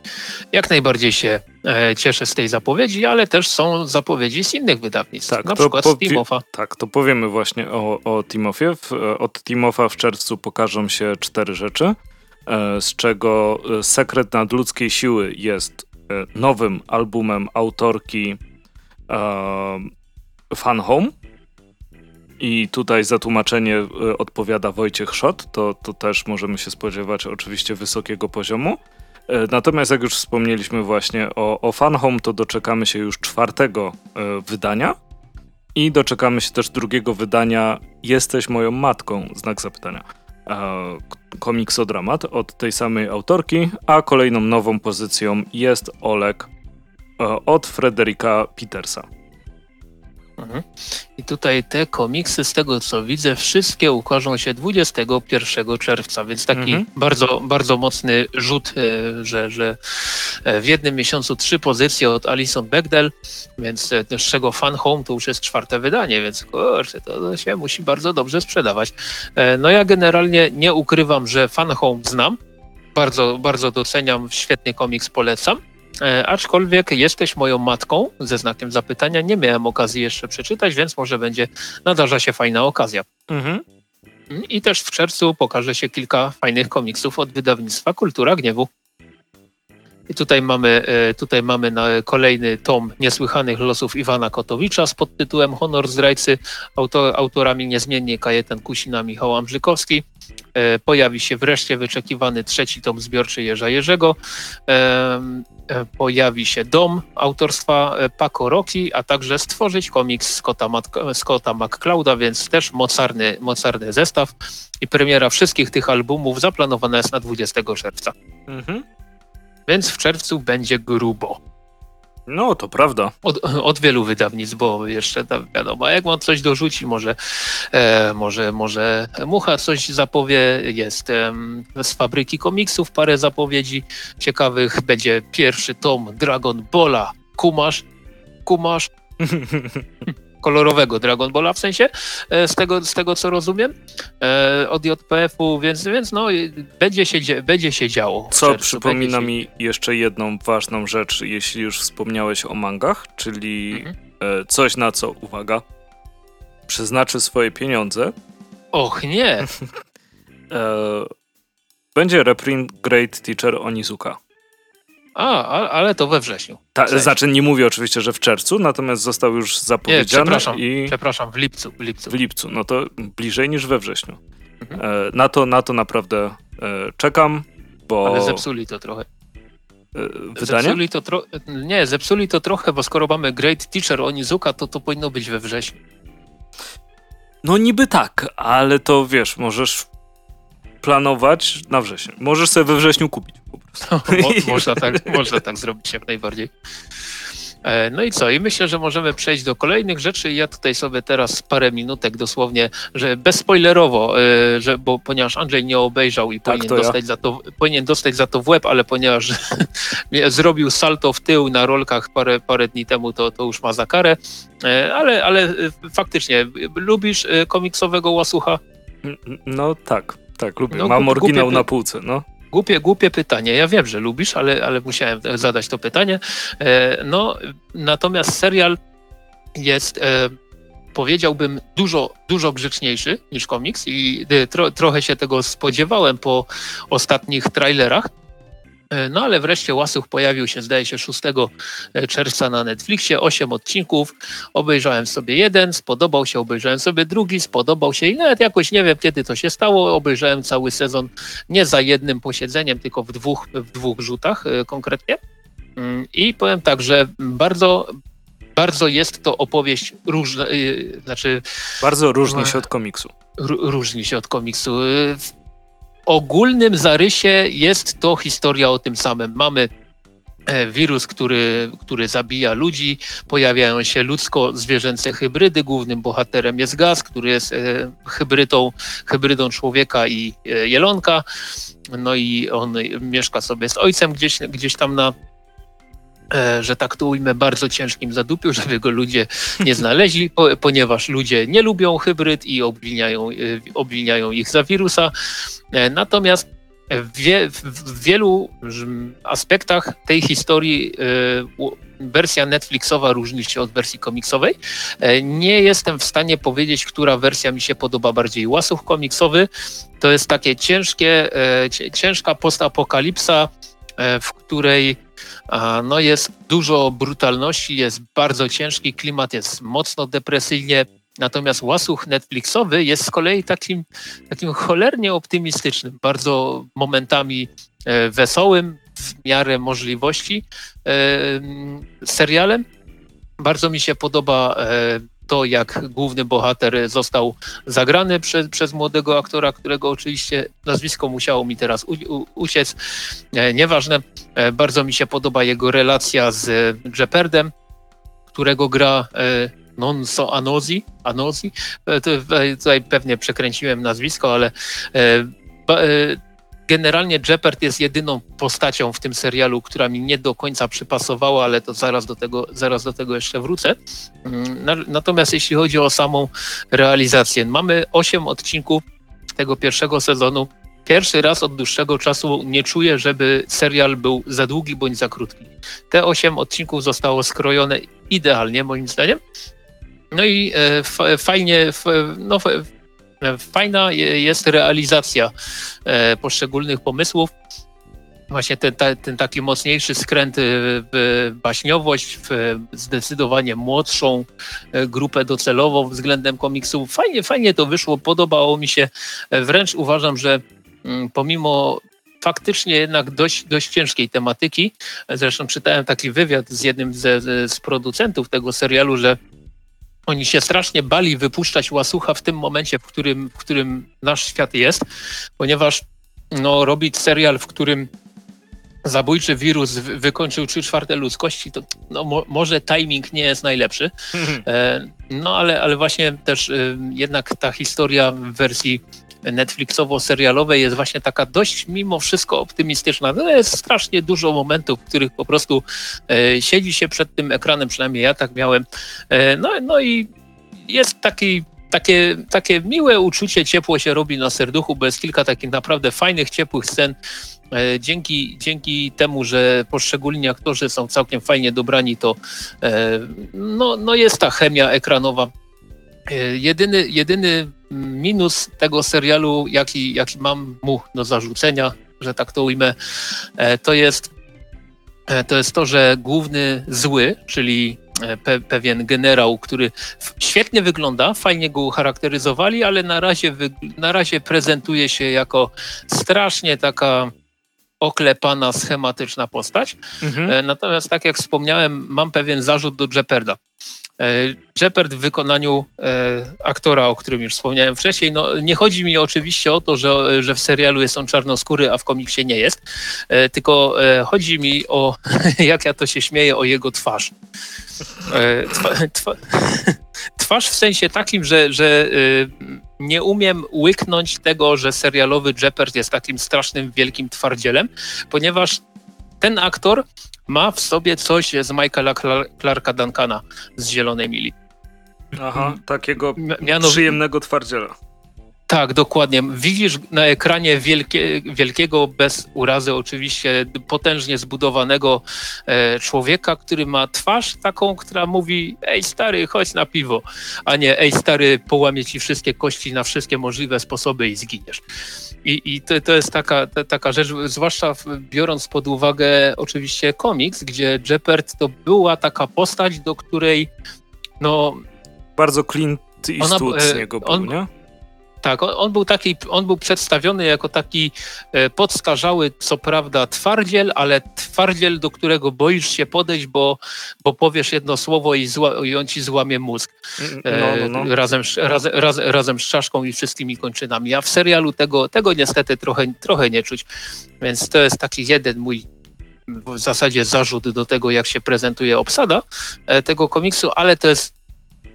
jak najbardziej się e, cieszę z tej zapowiedzi, ale też są zapowiedzi z innych wydawnictw, tak, na przykład z Timofa. Tak, to powiemy właśnie o, o Timofie. Od Timofa w czerwcu pokażą się cztery rzeczy, e, z czego e, Sekret Nadludzkiej Siły jest nowym albumem autorki Fan Home i tutaj za tłumaczenie e, odpowiada Wojciech Szot, to, to też możemy się spodziewać oczywiście wysokiego poziomu. E, natomiast jak już wspomnieliśmy właśnie o, o Fan Home, to doczekamy się już czwartego e, wydania i doczekamy się też drugiego wydania Jesteś moją matką, znak zapytania. Komiksodramat od tej samej autorki, a kolejną nową pozycją jest Olek od Frederika Petersa. Mhm. I tutaj te komiksy, z tego co widzę, wszystkie ukażą się 21 czerwca, więc taki mhm. bardzo, bardzo mocny rzut, e, że, że e, w jednym miesiącu trzy pozycje od Alison Bechdel, więc e, z czego Fan Home to już jest czwarte wydanie, więc kurczę, to się musi bardzo dobrze sprzedawać. No ja generalnie nie ukrywam, że Fan Home znam, bardzo, bardzo doceniam, świetny komiks polecam. E, aczkolwiek jesteś moją matką, ze znakiem zapytania. Nie miałem okazji jeszcze przeczytać, więc może będzie nadarza się fajna okazja. Mhm. I też w czerwcu pokaże się kilka fajnych komiksów od wydawnictwa Kultura Gniewu. I tutaj mamy, e, tutaj mamy kolejny tom niesłychanych losów Iwana Kotowicza z podtytułem Honor zdrajcy, autor, autorami niezmiennie Kajetan Kusina, Michał Ambrzykowski. E, pojawi się wreszcie wyczekiwany trzeci tom zbiorczy Jerza Jerzego. E, pojawi się Dom autorstwa e, Paco Rocky, a także stworzyć komiks Scotta, Scotta McClouda, więc też mocarny, mocarny zestaw. I premiera wszystkich tych albumów zaplanowana jest na 20 czerwca. Mhm. Więc w czerwcu będzie grubo. No, to prawda. Od, od wielu wydawnictw, bo jeszcze tam wiadomo, jak on coś dorzuci, może, e, może, może Mucha coś zapowie, jest e, z fabryki komiksów parę zapowiedzi ciekawych, będzie pierwszy tom Dragon Balla, kumasz, kumasz, kolorowego Dragon Balla w sensie, e, z tego, z tego co rozumiem, e, od JPF-u, więc, więc no, będzie się, będzie się działo. Co przypomina się... mi jeszcze jedną ważną rzecz, jeśli już wspomniałeś o mangach, czyli mhm. E, coś na co, uwaga, przeznaczy swoje pieniądze. Och nie! będzie reprint Great Teacher Onizuka. A, ale to we wrześniu. Ta, znaczy nie mówię oczywiście, że w czerwcu, natomiast został już zapowiedziany. Nie, przepraszam, i... przepraszam, w lipcu, w lipcu. W lipcu, no to bliżej niż we wrześniu. Mhm. E, na, to, na to naprawdę e, czekam, bo... Ale zepsuli to trochę. E, wydanie? Zepsuli to tro... Nie, zepsuli to trochę, bo skoro mamy Great Teacher Onizuka, to to powinno być we wrześniu. No niby tak, ale to wiesz, możesz planować na wrzesień. Możesz sobie we wrześniu kupić prostu. Mo można, tak, można tak zrobić jak najbardziej. E, no i co? I myślę, że możemy przejść do kolejnych rzeczy. Ja tutaj sobie teraz parę minutek dosłownie, że bezspoilerowo, e, że, bo ponieważ Andrzej nie obejrzał i tak, powinien, dostać ja. za to, powinien dostać za to w łeb, ale ponieważ zrobił salto w tył na rolkach parę, parę dni temu, to, to już ma za karę. E, ale, ale faktycznie, lubisz komiksowego łasucha? No tak. Tak, lubię. No, Mam oryginał na półce, no. Głupie, głupie pytanie. Ja wiem, że lubisz, ale, ale musiałem zadać to pytanie. E, no, natomiast serial jest, e, powiedziałbym, dużo, dużo grzeczniejszy niż komiks i e, tro, trochę się tego spodziewałem po ostatnich trailerach. E, no ale wreszcie Łasuch pojawił się, zdaje się, 6 e, czerwca na Netflixie, 8 odcinków. Obejrzałem sobie jeden, spodobał się, obejrzałem sobie drugi, spodobał się i nawet jakoś nie wiem, kiedy to się stało. Obejrzałem cały sezon nie za jednym posiedzeniem, tylko w dwóch, w dwóch rzutach e, konkretnie. Mm, I powiem tak, że bardzo, bardzo jest to opowieść różna, znaczy... Bardzo różni się od komiksu. Różni się od komiksu ogólnym zarysie jest to historia o tym samym. Mamy e, wirus, który, który zabija ludzi, pojawiają się ludzko-zwierzęce hybrydy. Głównym bohaterem jest gaz, który jest e, hybrydą, hybrydą człowieka i e, jelonka. No i on mieszka sobie z ojcem gdzieś, gdzieś tam na, że tak to ujmę, bardzo ciężkim zadupiu, żeby go ludzie nie znaleźli, ponieważ ludzie nie lubią hybryd i obwiniają, e, obwiniają ich za wirusa. E, natomiast w, wie, w wielu aspektach tej historii wersja Netflixowa różni się od wersji komiksowej. Nie jestem w stanie powiedzieć, która wersja mi się podoba bardziej. Łasuch komiksowy to jest takie ciężkie, ciężka postapokalipsa, w której no jest dużo brutalności, jest bardzo ciężki klimat, jest mocno depresyjnie. Natomiast łasuch Netflixowy jest z kolei takim, takim cholernie optymistycznym, bardzo momentami e, wesołym, w miarę możliwości e, serialem. Bardzo mi się podoba e, to, jak główny bohater został zagrany przez, młodego aktora, którego oczywiście nazwisko musiało mi teraz u, u, uciec. E, nieważne, e, bardzo mi się podoba jego relacja z Jeopardem, którego gra e, Nonso Anozi. Anozi. E, tutaj pewnie przekręciłem nazwisko, ale Generalnie Jeopard jest jedyną postacią w tym serialu, która mi nie do końca przypasowała, ale to zaraz do tego, zaraz do tego jeszcze wrócę. Mm, natomiast jeśli chodzi o samą realizację, mamy 8 odcinków tego pierwszego sezonu. Pierwszy raz od dłuższego czasu nie czuję, żeby serial był za długi bądź za krótki. Te 8 odcinków zostało skrojone idealnie, moim zdaniem. No i e, fajnie, no, Fajna jest realizacja e, poszczególnych pomysłów. Właśnie ten, ten taki mocniejszy skręt w baśniowość, w zdecydowanie młodszą e, grupę docelową względem komiksów. Fajnie, fajnie to wyszło, podobało mi się. E, wręcz uważam, że mm, pomimo faktycznie jednak dość, dość ciężkiej tematyki, zresztą czytałem taki wywiad z jednym z, z producentów tego serialu, że oni się strasznie bali wypuszczać łasucha w tym momencie, w którym, w którym nasz świat jest, ponieważ no, robić serial, w którym zabójczy wirus wykończył trzy czwarte ludzkości, to no, mo może timing nie jest najlepszy. E, no ale, ale właśnie też e, jednak ta historia w wersji Netflixowo-serialowej jest właśnie taka dość mimo wszystko optymistyczna. No jest strasznie dużo momentów, w których po prostu e, siedzi się przed tym ekranem, przynajmniej ja tak miałem. E, no, no i jest taki takie, takie miłe uczucie, ciepło się robi na serduchu, bo jest kilka takich naprawdę fajnych, ciepłych scen. E, dzięki, dzięki temu, że poszczególni aktorzy są całkiem fajnie dobrani, to e, no, no jest ta chemia ekranowa. E, jedyny, jedyny minus tego serialu, jaki, jaki mam mu do zarzucenia, że tak to ujmę, to jest, to jest to, że główny zły, czyli pe, pewien generał, który świetnie wygląda, fajnie go ucharakteryzowali, ale na razie, na razie prezentuje się jako strasznie taka oklepana, schematyczna postać. Mhm. Natomiast tak jak wspomniałem, mam pewien zarzut do Jeoparda. E, Jeopard w wykonaniu e, aktora, o którym już wspomniałem wcześniej, no, nie chodzi mi oczywiście o to, że, że w serialu jest on czarnoskóry, a w komiksie nie jest, e, tylko chodzi mi o, jak ja to się śmieję, o jego twarz. Twa, twa, twarz w sensie takim, że, że nie umiem łyknąć tego, że serialowy Jeopard jest takim strasznym, wielkim twardzielem, ponieważ ten aktor ma w sobie coś z Michaela Clarka Duncana z Zielonej Mili. Aha, takiego Mianow... przyjemnego twardziela. Tak, dokładnie. Widzisz na ekranie wielkie, wielkiego, bez urazy oczywiście, potężnie zbudowanego e, człowieka, który ma twarz taką, która mówi ej stary, chodź na piwo, a nie ej stary, połamie ci wszystkie kości na wszystkie możliwe sposoby i zginiesz. I, i to, to jest taka, ta, taka rzecz, zwłaszcza biorąc pod uwagę oczywiście komiks, gdzie Jeppard to była taka postać, do której no... Bardzo Clint Eastwood z e, niego był, on, nie? Tak, on, on, był taki, on był przedstawiony jako taki e, podskarzały, co prawda, twardziel, ale twardziel, do którego boisz się podejść, bo, bo powiesz jedno słowo i, zła, i on ci złamie mózg. E, no, no, no. Razem, raz, raz, razem z czaszką i wszystkimi kończynami. A w serialu tego, tego niestety trochę, trochę nie czuć. Więc to jest taki jeden mój w zasadzie zarzut do tego, jak się prezentuje obsada e, tego komiksu, ale to jest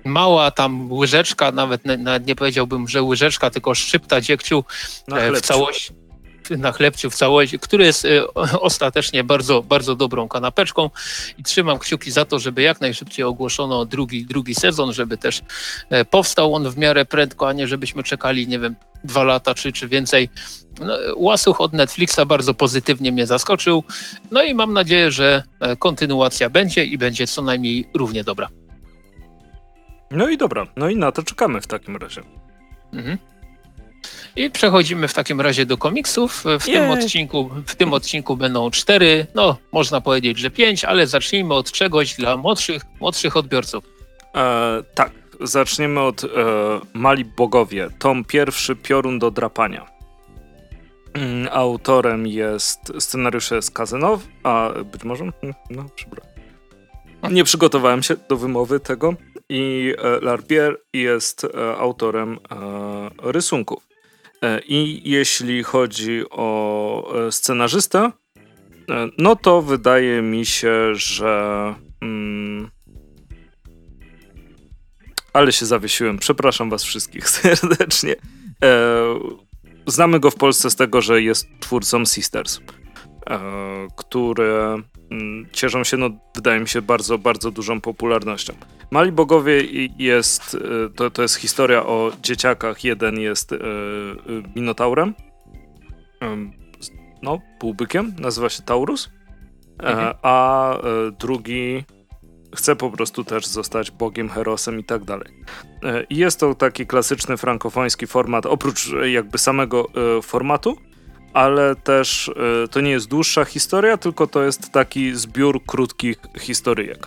mała tam łyżeczka, nawet, nawet nie powiedziałbym, że łyżeczka, tylko szczypta dziegciu e, w całości na chlebciu w całości, który jest e, ostatecznie bardzo, bardzo dobrą kanapeczką i trzymam kciuki za to, żeby jak najszybciej ogłoszono drugi, drugi sezon, żeby też e, powstał on w miarę prędko, a nie żebyśmy czekali, nie wiem, dwa lata czy, czy więcej. No, łasuch od Netflixa bardzo pozytywnie mnie zaskoczył, no i mam nadzieję, że kontynuacja będzie i będzie co najmniej równie dobra. No i dobra, no i na to czekamy w takim razie. Mhm. I przechodzimy w takim razie do komiksów. W tym, odcinku, w tym odcinku będą cztery, no można powiedzieć, że pięć, ale zacznijmy od czegoś dla młodszych, młodszych odbiorców. E, tak, zaczniemy od e, Mali Bogowie. Tom pierwszy, Piorun do drapania. Mm, autorem jest scenariusz jest Kazynow, a być może, hmm, no przepraszam. Nie przygotowałem się do wymowy tego i e, Larpier jest e, autorem e, rysunków. I jeśli chodzi o scenarzystę, no to wydaje mi się, że. Mm, ale się zawiesiłem. Przepraszam Was wszystkich serdecznie. znamy go w Polsce z tego, że jest twórcą Sisters, które cieszą się, no, wydaje mi się, bardzo, bardzo dużą popularnością. Mali Bogowie jest, e, to, to jest historia o dzieciakach. Jeden jest e, e, minotaurem, no, półbykiem, nazywa się Taurus, mhm. a drugi chce po prostu też zostać bogiem, herosem i tak dalej. I jest to taki klasyczny frankofoński format, oprócz jakby samego formatu, ale też y, to nie jest dłuższa historia, tylko to jest taki zbiór krótkich historyjek.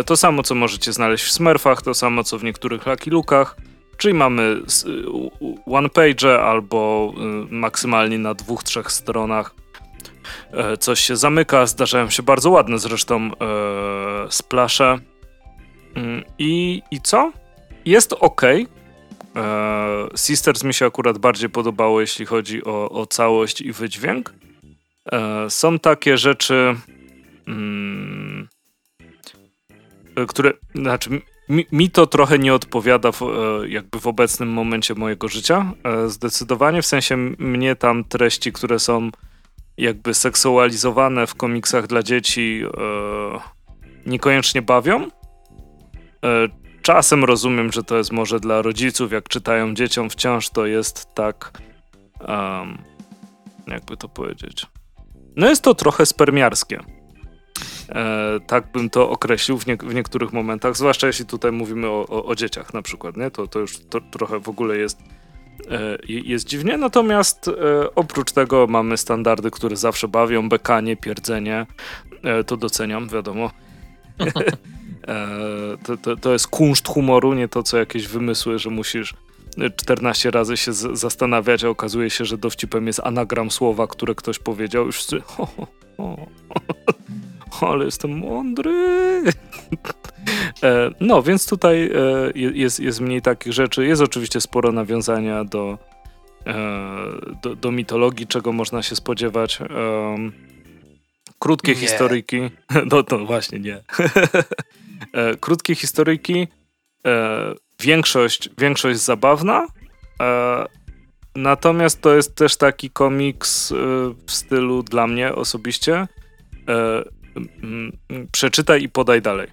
Y, to samo, co możecie znaleźć w Smurfach, to samo, co w niektórych Lucky Lukach, czyli mamy y, one page albo maksymalnie na dwóch, trzech stronach coś się zamyka, zdarzają się bardzo ładne zresztą splasze. Mm, I, I co? Jest ok, E, Sisters mi się akurat bardziej podobało, jeśli chodzi o, o całość i wydźwięk. E, są takie rzeczy, mm, które, znaczy, mi, mi, to trochę nie odpowiada w, e, jakby w obecnym momencie mojego życia. Zdecydowanie, w sensie mnie tam treści, które są jakby seksualizowane w komiksach dla dzieci, niekoniecznie bawią czasem rozumiem, że to jest może dla rodziców, jak czytają dzieciom wciąż, to jest tak. Um, jakby to powiedzieć. No jest to trochę spermiarskie. E, tak bym to określił w, nie, w, niektórych momentach, zwłaszcza jeśli tutaj mówimy o, o, o dzieciach na przykład, nie? To, to już to, trochę w ogóle jest, e, jest dziwnie. Natomiast e, oprócz tego mamy standardy, które zawsze bawią, bekanie, pierdzenie. E, to doceniam, wiadomo. E, to, to, to jest kunszt humoru, nie to co jakieś wymysły, że musisz 14 razy się zastanawiać, a okazuje się, że dowcipem jest anagram słowa, które ktoś powiedział. Już ho, ho, ho, ale jestem mądry. E, no, więc tutaj e, jest, jest mniej takich rzeczy. Jest oczywiście sporo nawiązania do, do, do mitologii, czego można się spodziewać. Krótkie nie. historyjki. No to właśnie nie. E, krótkie historyjki, e, większość, większość zabawna, e, natomiast to jest też taki komiks w stylu dla mnie osobiście przeczytaj i podaj dalej.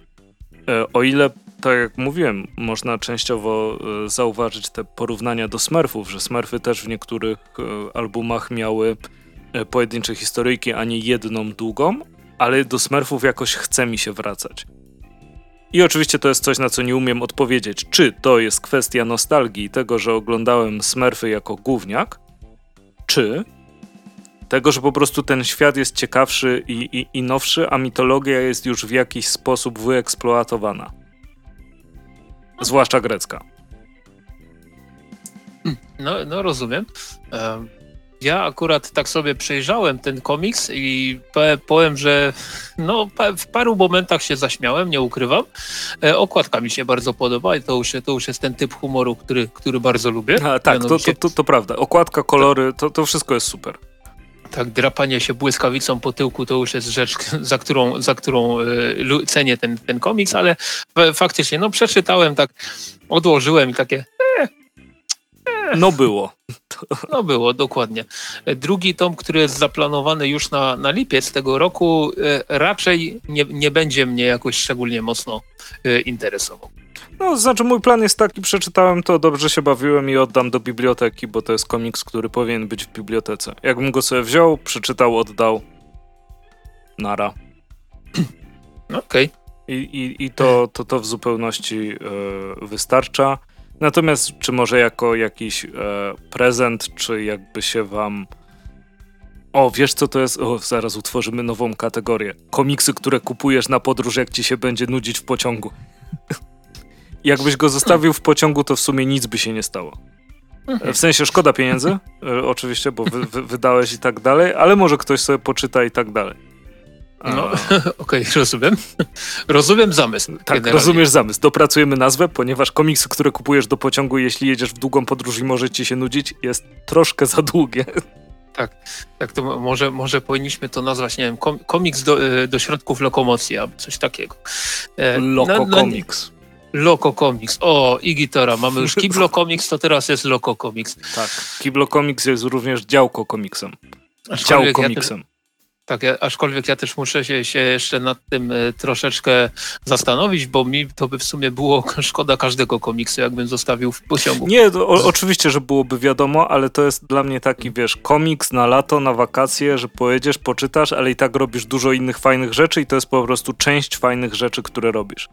O ile, tak jak mówiłem, można częściowo zauważyć te porównania do Smurfów, że Smurfy też w niektórych albumach miały pojedyncze historyjki, a nie jedną długą, ale do Smurfów jakoś chce mi się wracać. I oczywiście to jest coś, na co nie umiem odpowiedzieć. Czy to jest kwestia nostalgii tego, że oglądałem Smurfy jako gówniak, czy tego, że po prostu ten świat jest ciekawszy i, i, i nowszy, a mitologia jest już w jakiś sposób wyeksploatowana. Zwłaszcza grecka. No, no rozumiem. Ja akurat tak sobie przejrzałem ten komiks i powiem, że no, w paru momentach się zaśmiałem, nie ukrywam. E, okładka mi się bardzo podoba i to już, to już jest ten typ humoru, który, który bardzo lubię. A, tak, to, to, to, to, prawda. Okładka, kolory, to, to wszystko jest super. Tak, drapanie się błyskawicą po tyłku to już jest rzecz, za którą, za którą y, cenię ten, ten komiks, ale faktycznie, no przeczytałem tak, odłożyłem i takie. No było. No było, dokładnie. Drugi tom, który jest zaplanowany już na, na lipiec tego roku, e, raczej nie, nie będzie mnie jakoś szczególnie mocno e, interesował. No, znaczy mój plan jest taki, przeczytałem to, dobrze się bawiłem i oddam do biblioteki, bo to jest komiks, który powinien być w bibliotece. Jakbym go sobie wziął, przeczytał, oddał, nara. Okej. Okay. I, i, I to, to, to w zupełności yy, wystarcza. Natomiast czy może jako jakiś e, prezent, czy jakby się wam. O, wiesz co to jest? O, zaraz utworzymy nową kategorię. Komiksy, które kupujesz na podróż, jak ci się będzie nudzić w pociągu. Jakbyś go zostawił w pociągu, to w sumie nic by się nie stało. W sensie szkoda pieniędzy, e, oczywiście, bo wy, wy, wydałeś i tak dalej, ale może ktoś sobie poczyta i tak dalej. No, okej, okay, rozumiem. Rozumiem zamysł. Tak, generalnie. rozumiesz zamysł. Dopracujemy nazwę, ponieważ komiksy, które kupujesz do pociągu, jeśli jedziesz w długą podróż i może ci się nudzić, jest troszkę za długie. Tak, tak to może, może powinniśmy to nazwać, nie wiem, komiks do, e, do środków lokomocji albo coś takiego. E, Loko no, Comics. Loko Comics. O, i gitara. Mamy już Kiblo Comics, to teraz jest Loko Comics. Tak, Kiblo Comics jest również działko komiksem. Dział komiksem. Ja tak, ja, aczkolwiek ja też muszę się, się jeszcze nad tym y, troszeczkę zastanowić, bo mi to by w sumie było szkoda każdego komiksu, jakbym zostawił w pociągu. Nie, to, o, oczywiście, że byłoby wiadomo, ale to jest dla mnie taki, wiesz, komiks na lato, na wakacje, że pojedziesz, poczytasz, ale i tak robisz dużo innych fajnych rzeczy i to jest po prostu część fajnych rzeczy, które robisz.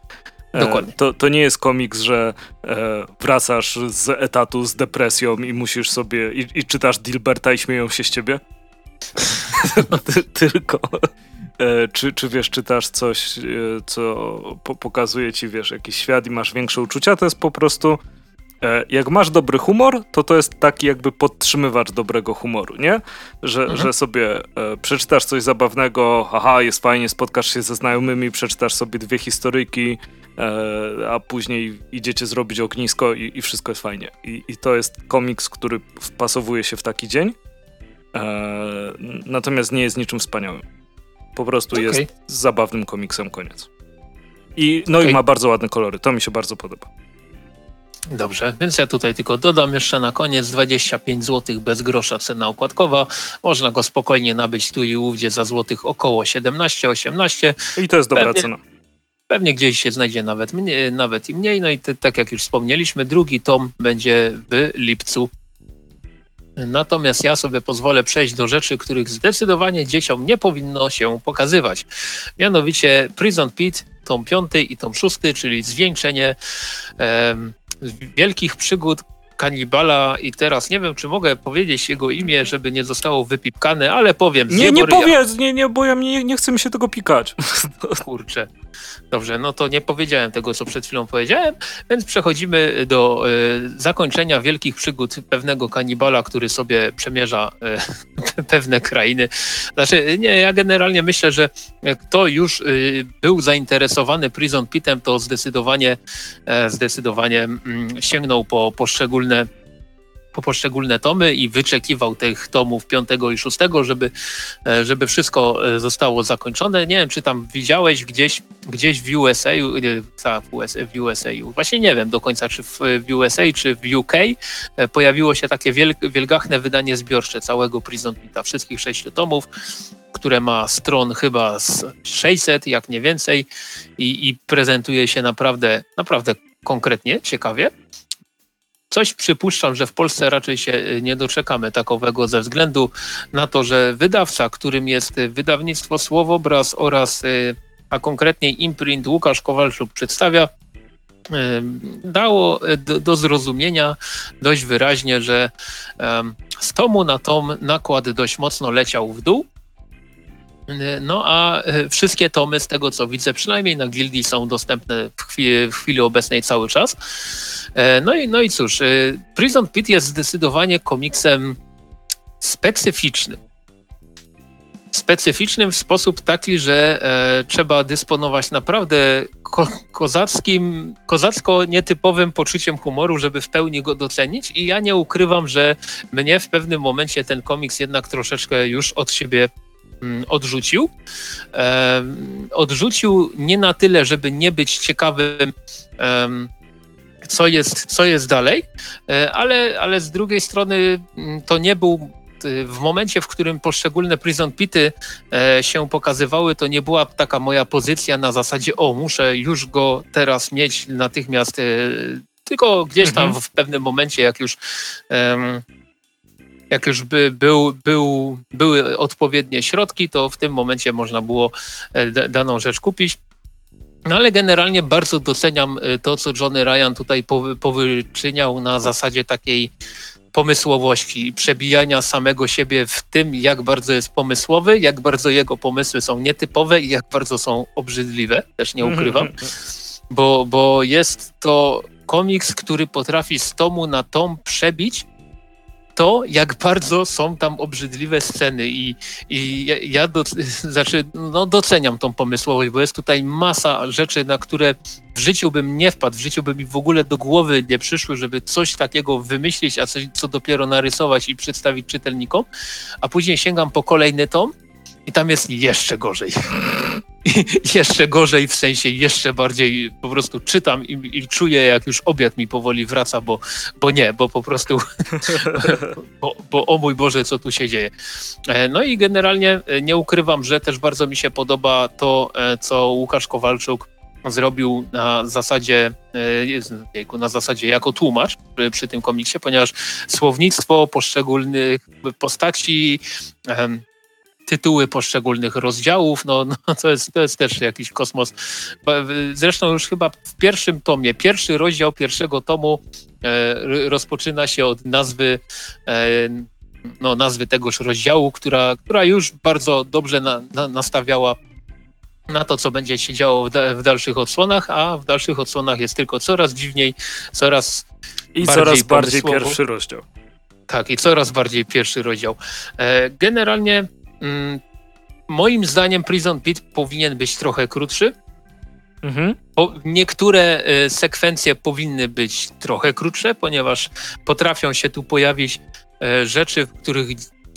E, Dokładnie. To, to nie jest komiks, że e, wracasz z etatu z depresją i musisz sobie i, i czytasz Dilberta i śmieją się z ciebie. Tylko e, czy, czy wiesz, czytasz coś, e, co po pokazuje ci, wiesz, jakiś świat i masz większe uczucia, to jest po prostu e, jak masz dobry humor, to to jest taki jakby podtrzymywacz dobrego humoru, nie? Że, mhm. że sobie przeczytasz coś zabawnego, aha, jest fajnie, spotkasz się ze znajomymi, przeczytasz sobie dwie historyjki, a później idziecie zrobić ognisko i, i wszystko jest fajnie. I, I to jest komiks, który wpasowuje się w taki dzień. E, natomiast nie jest niczym wspaniałym. Po prostu okay. jest zabawnym komiksem, koniec. I, no okay. i ma bardzo ładne kolory, to mi się bardzo podoba. Dobrze, więc ja tutaj tylko dodam jeszcze na koniec 25 zł bez grosza cena okładkowa. Można go spokojnie nabyć tu i ówdzie za złotych około 17-18. I to jest dobra pewnie, cena. Pewnie gdzieś się znajdzie nawet, mniej, nawet i mniej. No i te, tak jak już wspomnieliśmy, drugi tom będzie w lipcu Natomiast ja sobie pozwolę przejść do rzeczy, których zdecydowanie dzieciom nie powinno się pokazywać. Mianowicie Prison Pit, tom piąty i tom szósty, czyli zwiększenie wielkich przygód kanibala i teraz nie wiem, czy mogę powiedzieć jego imię, żeby nie zostało wypipkane, ale powiem. Nie, nie powiedz, nie, nie, bo ja nie, nie chcę mi się tego pikać. Kurczę. Dobrze, no to nie powiedziałem tego, co przed chwilą powiedziałem, więc przechodzimy do y, zakończenia wielkich przygód pewnego kanibala, który sobie przemierza y, pewne krainy. Znaczy, nie, ja generalnie myślę, że kto już y, był zainteresowany Prison Pitem, to zdecydowanie, zdecydowanie mm, sięgnął po poszczególne poszczególne tomy i wyczekiwał tych tomów piątego i szóstego, żeby, e, żeby wszystko e, zostało zakończone. Nie wiem, czy tam widziałeś gdzieś, gdzieś w USA, tak, w USA, w USA, właśnie nie wiem do końca, czy w, w USA, czy w UK e, pojawiło się takie wiel, wielgachne wydanie zbiorcze całego Prison Pita, wszystkich sześciu tomów, które ma stron chyba z 600, jak nie więcej i, i prezentuje się naprawdę, naprawdę konkretnie, ciekawie. Coś przypuszczam, że w Polsce raczej się y, nie doczekamy takowego ze względu na to, że wydawca, którym jest wydawnictwo Słowobraz oraz, y, a konkretnie imprint Łukasz Kowalczuk przedstawia, y, dało do, do, zrozumienia dość wyraźnie, że z tomu na tom nakład dość mocno leciał w dół. No a wszystkie tomy, z tego co widzę, przynajmniej na Gildii są dostępne w chwili, w chwili obecnej cały czas. E, no i, no i cóż, e, Prison Pit jest zdecydowanie komiksem specyficznym. Specyficznym w sposób taki, że e, trzeba dysponować naprawdę ko kozackim, kozacko nietypowym poczuciem humoru, żeby w pełni go docenić. I ja nie ukrywam, że mnie w pewnym momencie ten komiks jednak troszeczkę już od siebie odrzucił. E, odrzucił nie na tyle, żeby nie być ciekawym co jest, co jest dalej, e, ale, ale z drugiej strony mm, to nie był e, w momencie, w którym poszczególne prison pity się pokazywały, to nie była taka moja pozycja na zasadzie, o, muszę już go teraz mieć natychmiast, tylko gdzieś tam mhm. w pewnym momencie, jak już jak już by był, był, były odpowiednie środki, to w tym momencie można było daną rzecz kupić. No ale generalnie bardzo doceniam y, to, co Johnny Ryan tutaj powyczyniał na zasadzie takiej pomysłowości, przebijania samego siebie w tym, jak bardzo jest pomysłowy, jak bardzo jego pomysły są nietypowe i jak bardzo są obrzydliwe, też nie ukrywam, bo, bo jest to komiks, który potrafi z tomu na tom przebić to, jak bardzo są tam obrzydliwe sceny i, i ja, ja do, znaczy, no doceniam tą pomysłowość, bo jest tutaj masa rzeczy, na które w życiu bym nie wpadł, w życiu by mi w ogóle do głowy nie przyszły, żeby coś takiego wymyślić, a coś, co dopiero narysować i przedstawić czytelnikom, a później sięgam po kolejny tom i tam jest jeszcze gorzej. jeszcze gorzej, w sensie jeszcze bardziej po prostu czytam i, i, czuję, jak już obiad mi powoli wraca, bo, bo nie, bo po prostu, bo, bo o mój Boże, co tu się dzieje. E, no i generalnie e, nie ukrywam, że też bardzo mi się podoba to, e, co Łukasz Kowalczuk zrobił na zasadzie, na zasadzie jako tłumacz przy tym komiksie, ponieważ słownictwo poszczególnych postaci, tytuły poszczególnych rozdziałów, no, no to, jest, to jest też jakiś kosmos. Zresztą już chyba w pierwszym tomie, pierwszy rozdział pierwszego tomu e, rozpoczyna się od nazwy e, no, nazwy tegoż rozdziału, która, która już bardzo dobrze na, na, nastawiała na to, co będzie się działo w, da, w, dalszych odsłonach, a w dalszych odsłonach jest tylko coraz dziwniej, coraz I bardziej coraz bardziej pierwszy rozdział. Tak, i coraz bardziej pierwszy rozdział. E, generalnie Mm, moim zdaniem Prison Pit powinien być trochę krótszy. Mhm. niektóre y, sekwencje powinny być trochę krótsze, ponieważ potrafią się tu pojawić y, rzeczy, w których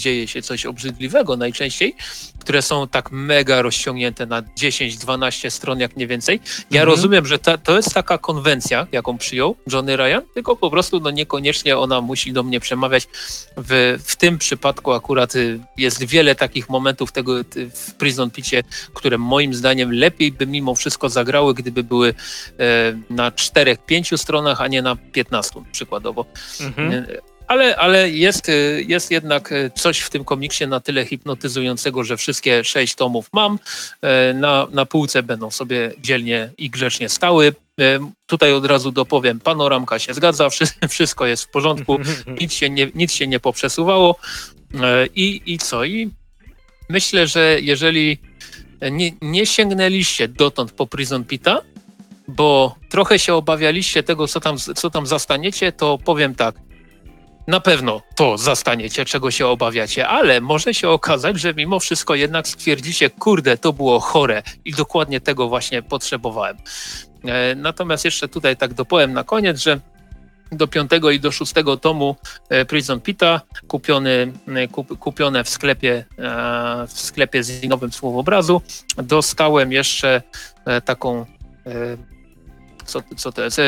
dzieje się coś obrzydliwego najczęściej, które są tak mega rozciągnięte na 10-12 stron, jak nie więcej. Ja mhm. rozumiem, że ta, to jest taka konwencja, jaką przyjął Johnny Ryan, tylko po prostu no niekoniecznie ona musi do mnie przemawiać. W, w tym przypadku akurat y, jest wiele takich momentów tego w Prison Picie, które moim zdaniem lepiej by mimo wszystko zagrały, gdyby były e, na 4-5 stronach, a nie na 15 przykładowo. Mhm. Ale, ale jest, y, jest jednak y, coś w tym komiksie na tyle hipnotyzującego, że wszystkie sześć tomów mam. E, na, na półce będą sobie dzielnie i grzecznie stały. E, tutaj od razu dopowiem, panoramka się zgadza, wszystko jest w porządku, nic się nie, nic się nie poprzesuwało. E, I, I co? I myślę, że jeżeli nie, nie sięgnęliście dotąd po Prison Pita, bo trochę się obawialiście tego, co tam, co tam zastaniecie, to powiem tak na pewno to zastaniecie, czego się obawiacie, ale może się okazać, że mimo wszystko jednak stwierdzicie, kurde, to było chore i dokładnie tego właśnie potrzebowałem. E, natomiast jeszcze tutaj tak dopowiem na koniec, że do piątego i do szóstego tomu e, Prison Pita, kupiony, kup, kupione w sklepie, e, w sklepie z nowym słowobrazu. Dostałem jeszcze taką co, co to jest?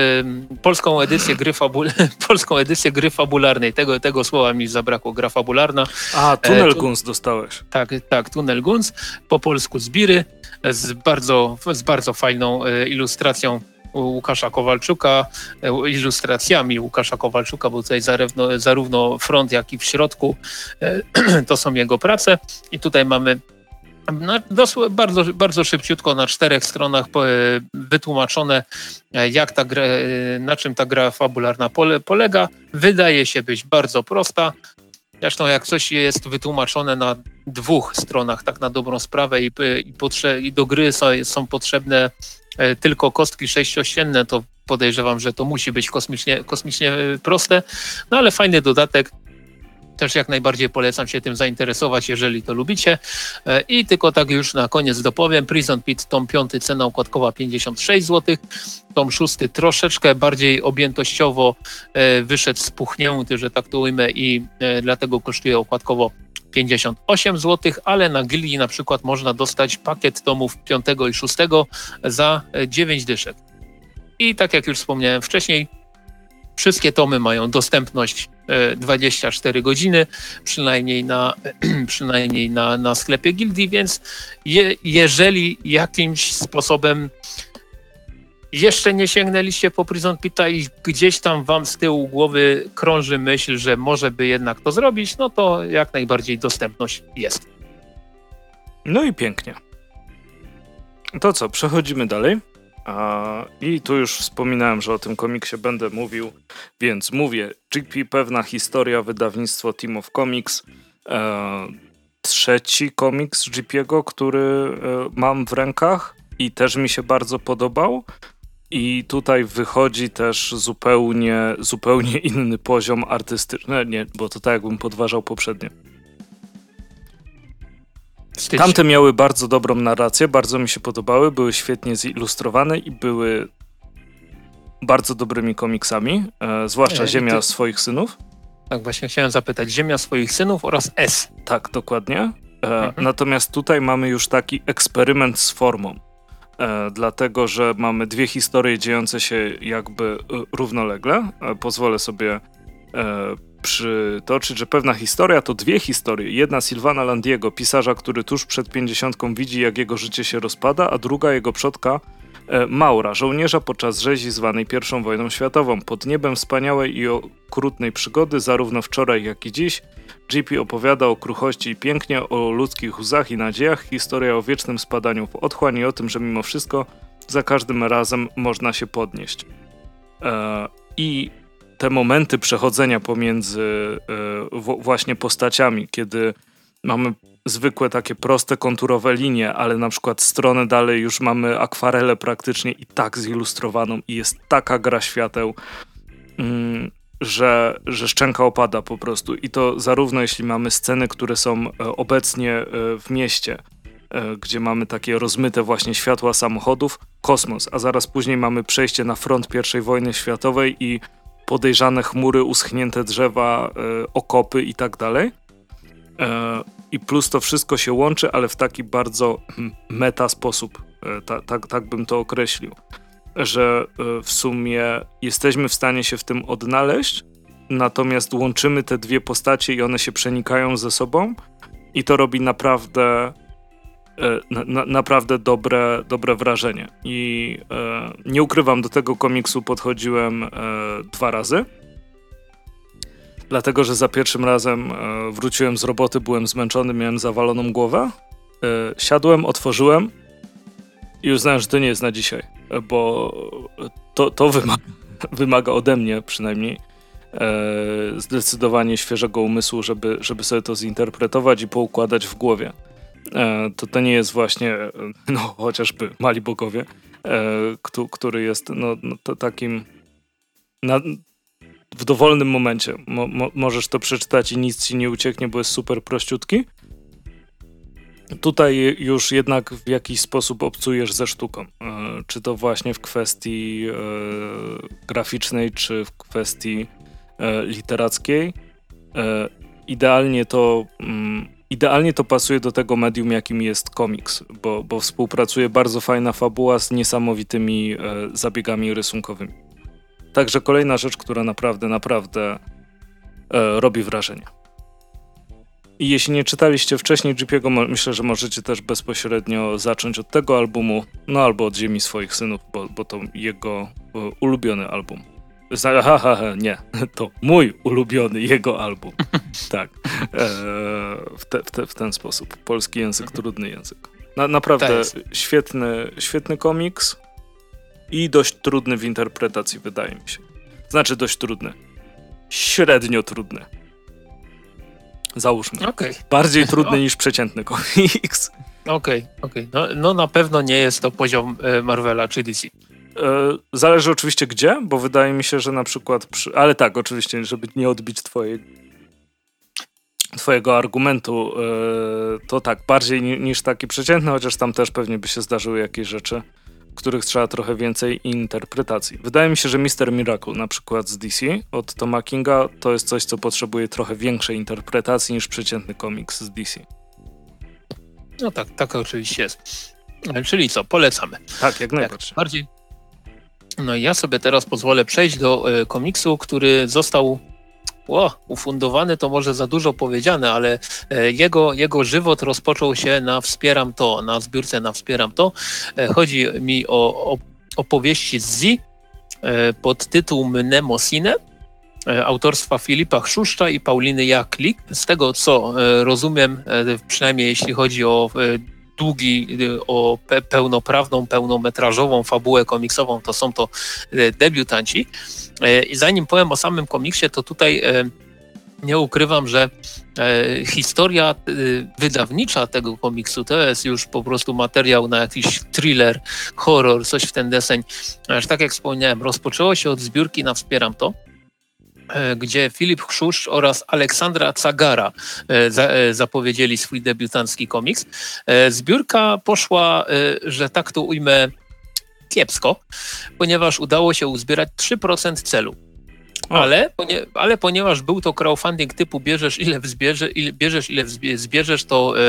Polską edycję gry, fabul polską edycję gry fabularnej. Tego, tego słowa mi zabrakło, gra fabularna. A, Tunnel e, Guns dostałeś. Tak, tak, Tunnel Guns. Po polsku Zbiry z bardzo, z bardzo fajną ilustracją Łukasza Kowalczuka, e, ilustracjami Łukasza Kowalczuka, bo tutaj zarówno, zarówno front, jak i w środku e, to są jego prace. I tutaj mamy bardzo, bardzo szybciutko na czterech stronach e, wytłumaczone, jak ta gra, na czym ta gra fabularna polega. Wydaje się być bardzo prosta. Zresztą jak coś jest wytłumaczone na dwóch stronach, tak na dobrą sprawę i, i, i do gry są, są potrzebne E, tylko kostki sześciościenne, to podejrzewam, że to musi być kosmicznie, kosmicznie e, proste, no ale fajny dodatek. Też jak najbardziej polecam się tym zainteresować, jeżeli to lubicie. E, I tylko tak już na koniec dopowiem. Prison Pit tom 5 cena układkowa 56 zł. Tom 6 troszeczkę bardziej objętościowo wyszedł spuchnięty, że tak to ujmę i dlatego kosztuje okładkowo 58 zł, ale na Gili na przykład można dostać pakiet tomów 5 i 6 za 9 dyszek. I tak jak już wspomniałem wcześniej, wszystkie tomy mają dostępność 24 e, godziny, przynajmniej na, przynajmniej na, na sklepie Gildii, więc je, jeżeli jakimś sposobem jeszcze nie sięgnęliście po Prison Pita i gdzieś tam wam z tyłu głowy krąży myśl, że może by jednak to zrobić, no to jak najbardziej dostępność jest. No i pięknie. To co, przechodzimy dalej. I tu już wspominałem, że o tym komiksie będę mówił, więc mówię. GP Pewna Historia, wydawnictwo Team of Comics. E, trzeci komiks GP'ego, który e, mam w rękach i też mi się bardzo podobał. I tutaj wychodzi też zupełnie, zupełnie inny poziom artystyczny. Nie, bo to tak jakbym podważał poprzednie. Tamte miały bardzo dobrą narrację, bardzo mi się podobały, były świetnie zilustrowane i były bardzo dobrymi komiksami, e, zwłaszcza Ziemia ty... swoich synów. Tak, właśnie chciałem zapytać. Ziemia swoich synów oraz S. Tak, dokładnie. E, mhm. Natomiast tutaj mamy już taki eksperyment z formą. E, dlatego że mamy dwie historie dziejące się jakby e, równolegle. E, pozwolę sobie przytoczyć, że pewna historia to dwie historie. Jedna Silvana Landiego, pisarza, który tuż przed pięćdziesiątką widzi, jak jego życie się rozpada, a druga jego przodka Maura, żołnierza podczas rzezi zwanej I wojną światową. Pod niebem wspaniałej i okrutnej przygody, zarówno wczoraj, jak i dziś, GP opowiada o kruchości i pięknie, o ludzkich łzach i nadziejach, historia o wiecznym spadaniu w otchłań i o tym, że mimo wszystko za każdym razem można się podnieść. E, I te momenty przechodzenia pomiędzy e, właśnie postaciami, kiedy mamy zwykłe takie proste, konturowe linie, ale na przykład stronę dalej już mamy akwarelę praktycznie i tak zilustrowaną i jest taka gra świateł. Mm, że, że szczęka opada po prostu. I to zarówno jeśli mamy sceny, które są e, obecnie e, w mieście, gdzie mamy takie rozmyte właśnie światła samochodów, kosmos, a zaraz później mamy przejście na front I wojny światowej i podejrzane chmury, uschnięte drzewa, okopy i tak dalej. I plus to wszystko się łączy, ale w taki bardzo meta sposób, tak, tak, tak bym to określił. Że e, w sumie jesteśmy w stanie się w tym odnaleźć, natomiast łączymy te dwie postacie i one się przenikają ze sobą. I to robi naprawdę e, na, na, naprawdę dobre, dobre wrażenie. I e, nie ukrywam, do tego komiksu podchodziłem e, dwa razy. Dlatego, że za pierwszym razem e, wróciłem z roboty, byłem zmęczony, miałem zawaloną głowę. E, siadłem, otworzyłem i uznałem, że to nie jest na dzisiaj bo to, to wymaga, wymaga ode mnie przynajmniej e, zdecydowanie świeżego umysłu, żeby, żeby sobie to zinterpretować i poukładać w głowie. E, to to nie jest właśnie, no chociażby Mali Bogowie, e, który jest no, no takim na, w dowolnym momencie. Mo, mo, możesz to przeczytać i nic ci nie ucieknie, bo jest super prościutki. tutaj już jednak w jakiś sposób obcujesz ze sztuką. E, czy to właśnie w kwestii e, graficznej, czy w kwestii e, literackiej. Idealnie to, mm, idealnie to pasuje do tego medium, jakim jest komiks, bo, bo współpracuje bardzo fajna fabuła z niesamowitymi zabiegami rysunkowymi. Także kolejna rzecz, która naprawdę, naprawdę robi wrażenie. I jeśli nie czytaliście wcześniej Jeepiego, myślę, że możecie też bezpośrednio zacząć od tego albumu, no albo od Ziemi swoich synów, bo, bo to jego e, ulubiony album. Ha, ha, ha, nie, to mój ulubiony jego album. tak, e, w, te, w, te, w, ten sposób. Polski język, trudny język. Na, naprawdę świetny, świetny komiks i dość trudny w interpretacji, wydaje mi się. Znaczy dość trudny. Średnio trudny. Załóżmy. Okay. Bardziej trudny niż przeciętny komiks. Okej, okay, okej. Okay. No, no na pewno nie jest to poziom e, Marvela czy DC. E, zależy oczywiście gdzie, bo wydaje mi się, że na przykład. Przy... Ale tak, oczywiście, żeby nie odbić twojej, twojego argumentu, e, to tak, bardziej niż taki przeciętny, chociaż tam też pewnie by się zdarzyły jakieś rzeczy których trzeba trochę więcej interpretacji. Wydaje mi się, że Mister Miracle na przykład z DC od Toma Kinga to jest coś, co potrzebuje trochę większej interpretacji niż przeciętny komiks z DC. No tak, tak oczywiście jest. Czyli co, polecamy. Tak, jak najbardziej. Jak bardziej. No i ja sobie teraz pozwolę przejść do y, komiksu, który został o, ufundowany to może za dużo powiedziane, ale e, jego, jego żywot rozpoczął się na Wspieram To, na zbiórce na Wspieram To. E, chodzi mi o, o opowieści z Z e, pod tytułem Mnemosine autorstwa Filipa Chrzuszcza i Pauliny Jaklik. Z tego co rozumiem, przynajmniej jeśli chodzi o długi, o pełnoprawną, pełnometrażową fabułę komiksową, to są to debiutanci. E, I zanim powiem o samym komiksie, to tutaj nie ukrywam, że e, historia wydawnicza tego komiksu to jest już po prostu materiał na jakiś thriller, horror, coś w ten deseń. Aż tak jak wspomniałem, rozpoczęło się od zbiórki na Wspieram to, gdzie Filip Chrzuszcz oraz Aleksandra Cagara zapowiedzieli swój debiutancki komiks. Zbiórka poszła, że tak to ujmę, kiepsko, ponieważ udało się uzbierać 3% celu. Ale, ale ponieważ był to crowdfunding typu bierzesz ile wzbierze, ile, bierzesz ile zbierzesz, to e,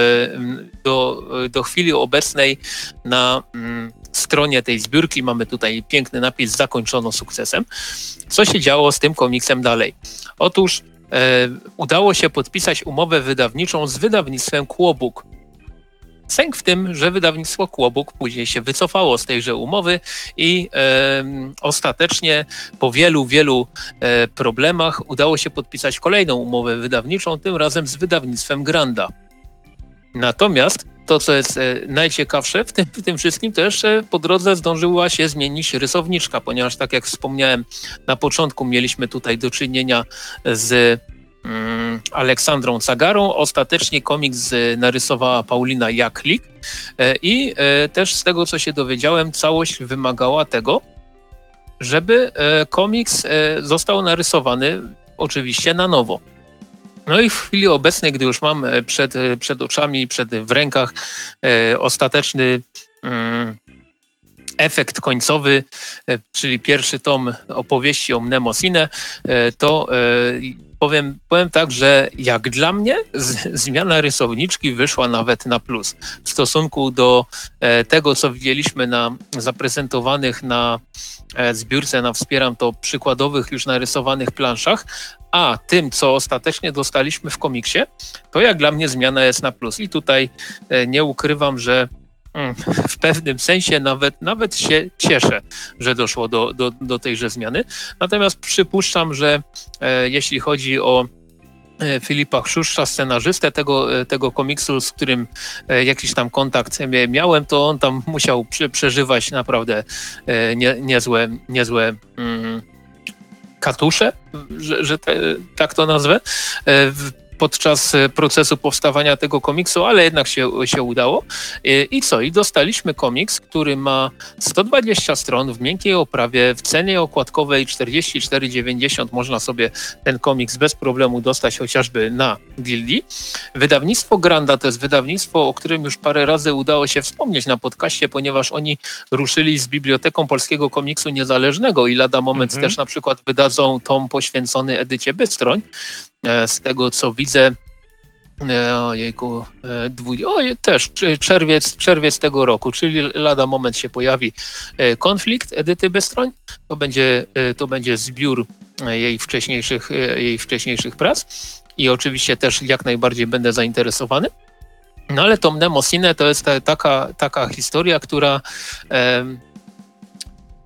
do, do chwili obecnej na mm, stronie tej zbiórki mamy tutaj piękny napis zakończono sukcesem. Co się działo z tym komiksem dalej? Otóż e, udało się podpisać umowę wydawniczą z wydawnictwem Kłobuk. Sęk w tym, że wydawnictwo Kłobuk później się wycofało z tejże umowy i e, ostatecznie po wielu, wielu e, problemach udało się podpisać kolejną umowę wydawniczą, tym razem z wydawnictwem Granda. Natomiast to, co jest e, najciekawsze w tym, w tym wszystkim, jeszcze po drodze zdążyła się zmienić rysowniczka, ponieważ tak jak wspomniałem na początku, mieliśmy tutaj do czynienia z Mm, Aleksandrą Cagarą. Ostatecznie komiks narysowała Paulina Jaklik e, i e, też z tego, co się dowiedziałem, całość wymagała tego, żeby e, komiks został narysowany oczywiście na nowo. No i w chwili obecnej, gdy już mam przed, przed oczami, przed w rękach ostateczny mm, efekt końcowy, czyli pierwszy tom opowieści o Mnemosine, to powiem, powiem tak, że jak dla mnie z, zmiana rysowniczki wyszła nawet na plus w stosunku do e, tego, co widzieliśmy na zaprezentowanych na e, zbiórce na Wspieram to przykładowych już narysowanych planszach, a tym, co ostatecznie dostaliśmy w komiksie, to jak dla mnie zmiana jest na plus. I tutaj e, nie ukrywam, że w pewnym sensie nawet, nawet się cieszę, że doszło do, do, do tejże zmiany. Natomiast przypuszczam, że e, jeśli chodzi o e, Filipa Chrzuszcza, scenarzystę tego, e, tego komiksu, z którym e, jakiś tam kontakt miałem, to on tam musiał prze, przeżywać naprawdę nie, niezłe, niezłe mm, katusze, że, że te, tak to nazwę. Podczas procesu powstawania tego komiksu, ale jednak się, się udało. I co? I dostaliśmy komiks, który ma 120 stron w miękkiej oprawie, w cenie okładkowej 44,90 można sobie ten komiks bez problemu dostać chociażby na Gildii. Wydawnictwo Granda to jest wydawnictwo, o którym już parę razy udało się wspomnieć na podcaście, ponieważ oni ruszyli z Biblioteką Polskiego Komiksu Niezależnego i lada moment mhm. też na przykład wydadzą tom poświęcony Edycie Bystroń. E, z tego co widzę, e, Ojejku, e, dwój, o, też czerwiec, czerwiec tego roku, czyli lada moment się pojawi konflikt Edyty Bystroń. To będzie, to będzie zbiór jej wcześniejszych, jej wcześniejszych prac i oczywiście też jak najbardziej będę zainteresowany. No ale to Mnemosine to jest taka, taka historia, która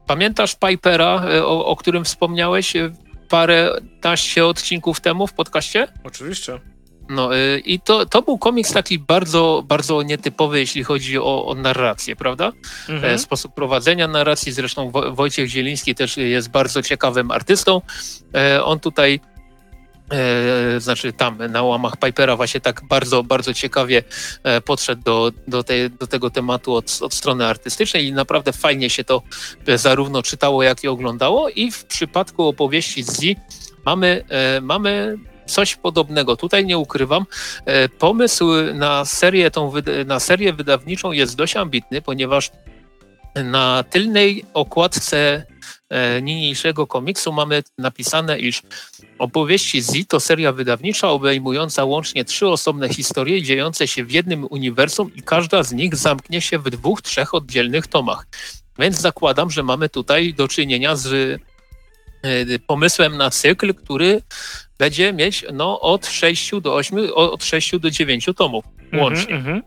pamiętasz Pipera, o, o którym wspomniałeś parę taście odcinków temu w podcaście? Oczywiście. No y, i to, to był komiks taki bardzo, bardzo nietypowy, jeśli chodzi o, o narrację, prawda? Mhm. E, sposób prowadzenia narracji, zresztą Wojciech Zieliński też jest bardzo ciekawym artystą. E, on tutaj znaczy tam na łamach Pipera właśnie tak bardzo, bardzo ciekawie e, podszedł do, do, tej, do tego tematu od, od strony artystycznej i naprawdę fajnie się to zarówno czytało, jak i oglądało i w przypadku opowieści z mamy, e, mamy coś podobnego. Tutaj nie ukrywam, pomysł na serię, tą, na serię wydawniczą jest dość ambitny, ponieważ na tylnej okładce E, niniejszego komiksu mamy napisane, iż opowieści Z to seria wydawnicza obejmująca łącznie trzy osobne historie dziejące się w jednym uniwersum i każda z nich zamknie się w dwóch, trzech oddzielnych tomach. Więc zakładam, że mamy tutaj do czynienia z e, pomysłem na cykl, który będzie mieć no, od 6 do 8, od 6 do 9 tomów mhm, łącznie. Mm -hmm.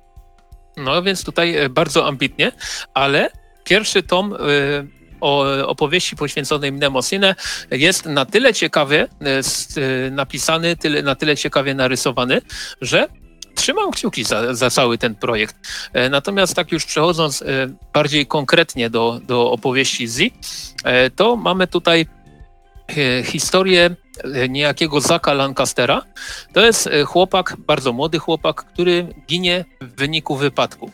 No więc tutaj e, bardzo ambitnie, ale pierwszy tom o opowieści poświęconej Mnemosine jest na tyle ciekawie e, e, napisany, tyle, na tyle ciekawie narysowany, że trzymam kciuki za, za cały ten projekt. E, natomiast tak już przechodząc bardziej konkretnie do, do opowieści Z, to mamy tutaj historię niejakiego Zaka Lancastera. To jest chłopak, bardzo młody chłopak, który ginie w wyniku wypadku.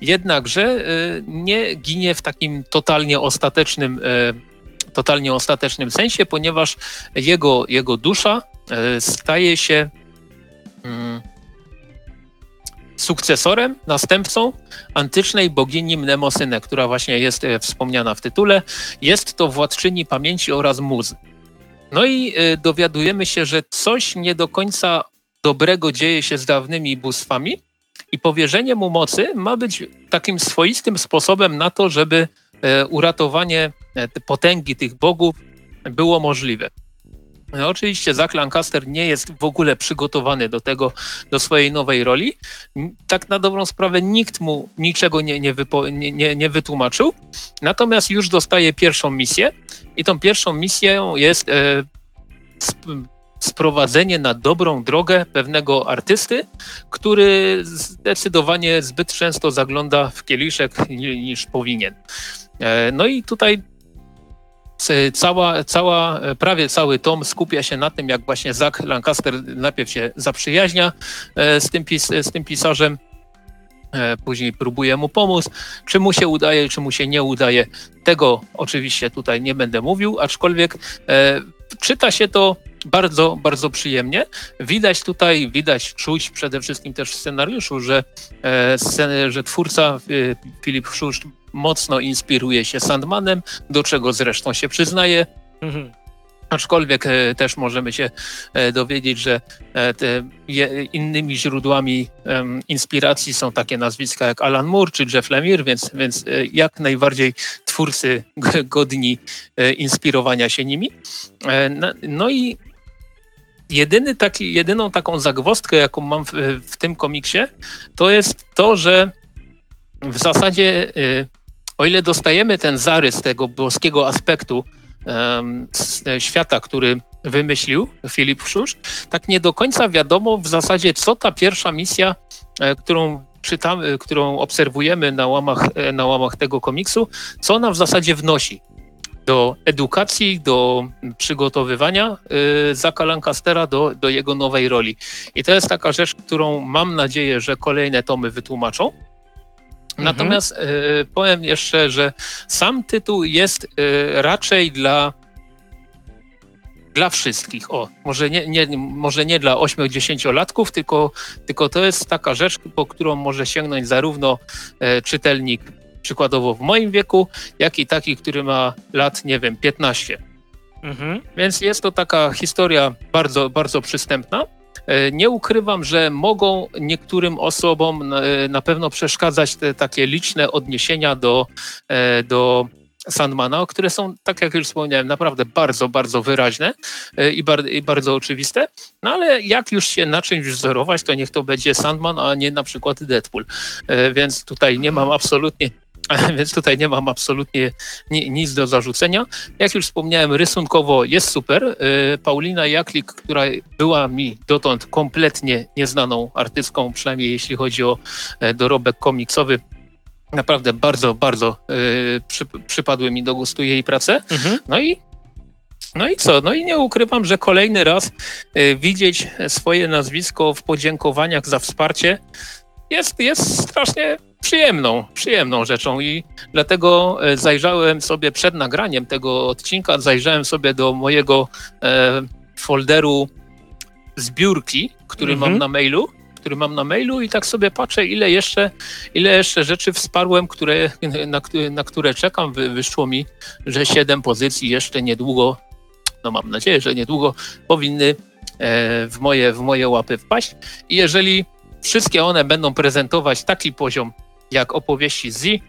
Jednakże y, nie ginie w takim totalnie ostatecznym, y, totalnie ostatecznym sensie, ponieważ jego, jego dusza y, staje się mm, sukcesorem, następcą antycznej bogini Mnemosyne, która właśnie jest wspomniana w tytule. Jest to władczyni pamięci oraz muzy. No i dowiadujemy się, że coś nie do końca dobrego dzieje się z dawnymi bóstwami, i powierzenie mu mocy ma być takim swoistym sposobem na to, żeby e, uratowanie e, potęgi tych bogów było możliwe. No, oczywiście Zach Lancaster nie jest w ogóle przygotowany do tego, do swojej nowej roli. Tak na dobrą sprawę nikt mu niczego nie, nie, wypo, nie, nie wytłumaczył. Natomiast już dostaje pierwszą misję i tą pierwszą misją jest e, sprowadzenie na dobrą drogę pewnego artysty, który zdecydowanie zbyt często zagląda w kieliszek niż powinien. E, no i tutaj cała, cała, prawie cały tom skupia się na tym, jak właśnie Zach Lancaster najpierw się zaprzyjaźnia e, z tym, pis, z tym pisarzem, e, później próbuje mu pomóc. Czy mu się udaje, czy mu się nie udaje, tego oczywiście tutaj nie będę mówił, aczkolwiek czyta się to bardzo, bardzo przyjemnie. Widać tutaj, widać, czuć przede wszystkim też w scenariuszu, że, e, że twórca e, Filip Szuszcz mocno inspiruje się Sandmanem, do czego zresztą się przyznaje. Mhm. Aczkolwiek e, też możemy się dowiedzieć, że innymi źródłami inspiracji są takie nazwiska jak Alan Moore czy Jeff Lemire, więc, więc jak najbardziej twórcy godni inspirowania się nimi. No i jedyny taki, jedyną taką zagwozdkę, jaką mam w, w tym komiksie, to jest to, że w zasadzie, y, o ile dostajemy ten zarys tego boskiego aspektu um, świata, który wymyślił Filip Szusz, tak nie do końca wiadomo w zasadzie, co ta pierwsza misja, e, którą czytamy, którą obserwujemy na łamach, e, na łamach tego komiksu, co ona w zasadzie wnosi. Do edukacji, do przygotowywania y, Zaka Lancastera do, do jego nowej roli. I to jest taka rzecz, którą mam nadzieję, że kolejne tomy wytłumaczą. Mhm. Natomiast y, powiem jeszcze, że sam tytuł jest y, raczej dla dla wszystkich. O, może nie, nie, może nie dla 8-10-latków, tylko, tylko to jest taka rzecz, po którą może sięgnąć zarówno czytelnik przykładowo w moim wieku, jak i taki, który ma lat, nie wiem, 15. Mhm. Więc jest to taka historia bardzo, bardzo przystępna. E, nie ukrywam, że mogą niektórym osobom e, na pewno przeszkadzać te takie liczne odniesienia do, e, do Sandmana, które są, tak jak już wspomniałem, naprawdę bardzo, bardzo wyraźne i, bar i, bardzo oczywiste. No ale jak już się na czymś wzorować, to niech to będzie Sandman, a nie na przykład Deadpool. Więc tutaj nie mam absolutnie więc tutaj nie mam absolutnie nic do zarzucenia. Jak już wspomniałem, rysunkowo jest super. Y, Paulina Jaklik, która była mi dotąd kompletnie nieznaną artystką, przynajmniej jeśli chodzi o e, dorobek komiksowy, naprawdę bardzo, bardzo y, przy, przypadły mi do gustu jej prace. Mhm. No i no i co? No i nie ukrywam, że kolejny raz y, widzieć swoje nazwisko w podziękowaniach za wsparcie jest, jest strasznie przyjemną, przyjemną rzeczą i dlatego e, zajrzałem sobie przed nagraniem tego odcinka, zajrzałem sobie do mojego e, folderu zbiórki, który mam mhm. na mailu, który mam na mailu i tak sobie patrzę, ile jeszcze, ile jeszcze rzeczy wsparłem, które, na, na które czekam. Wy, wyszło mi, że siedem pozycji jeszcze niedługo, no mam nadzieję, że niedługo powinny e, w moje, w moje łapy wpaść. I jeżeli wszystkie one będą prezentować taki poziom jak opowieści Z e,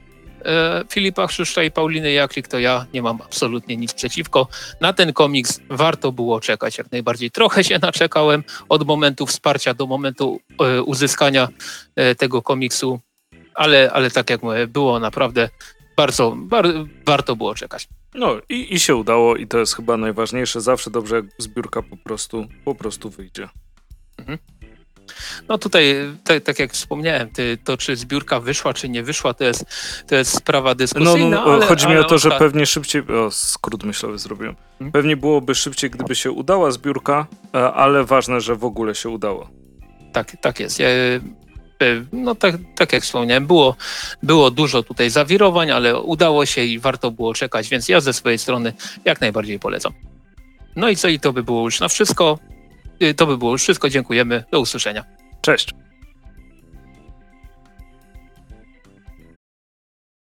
Filipa Chrzuszcza i Pauliny Jaklik, to ja nie mam absolutnie nic przeciwko. Na ten komiks warto było czekać jak najbardziej. Trochę się naczekałem od momentu wsparcia do momentu e, uzyskania e, tego komiksu, ale, ale tak jak mówię, było naprawdę bardzo, bardzo warto było czekać. No i, i się udało i to jest chyba najważniejsze. Zawsze dobrze jak zbiórka po prostu, po prostu wyjdzie. Mhm. No tutaj, tak, tak jak wspomniałem, to czy zbiórka wyszła, czy nie wyszła, to jest, to jest sprawa dyskusyjna. No, no ale, chodzi mi o to, że pewnie szybciej, o skrót myślowy zrobiłem, hmm? pewnie byłoby szybciej, gdyby się udała zbiórka, e, ale ważne, że w ogóle się udało. Tak, tak jest. Ja, e, no tak, tak jak wspomniałem, było, było dużo tutaj zawirowań, ale udało się i warto było czekać, więc ja ze swojej strony jak najbardziej polecam. No i co i to by było już na wszystko. Y, to by było już wszystko. Dziękujemy. Do usłyszenia. Cześć.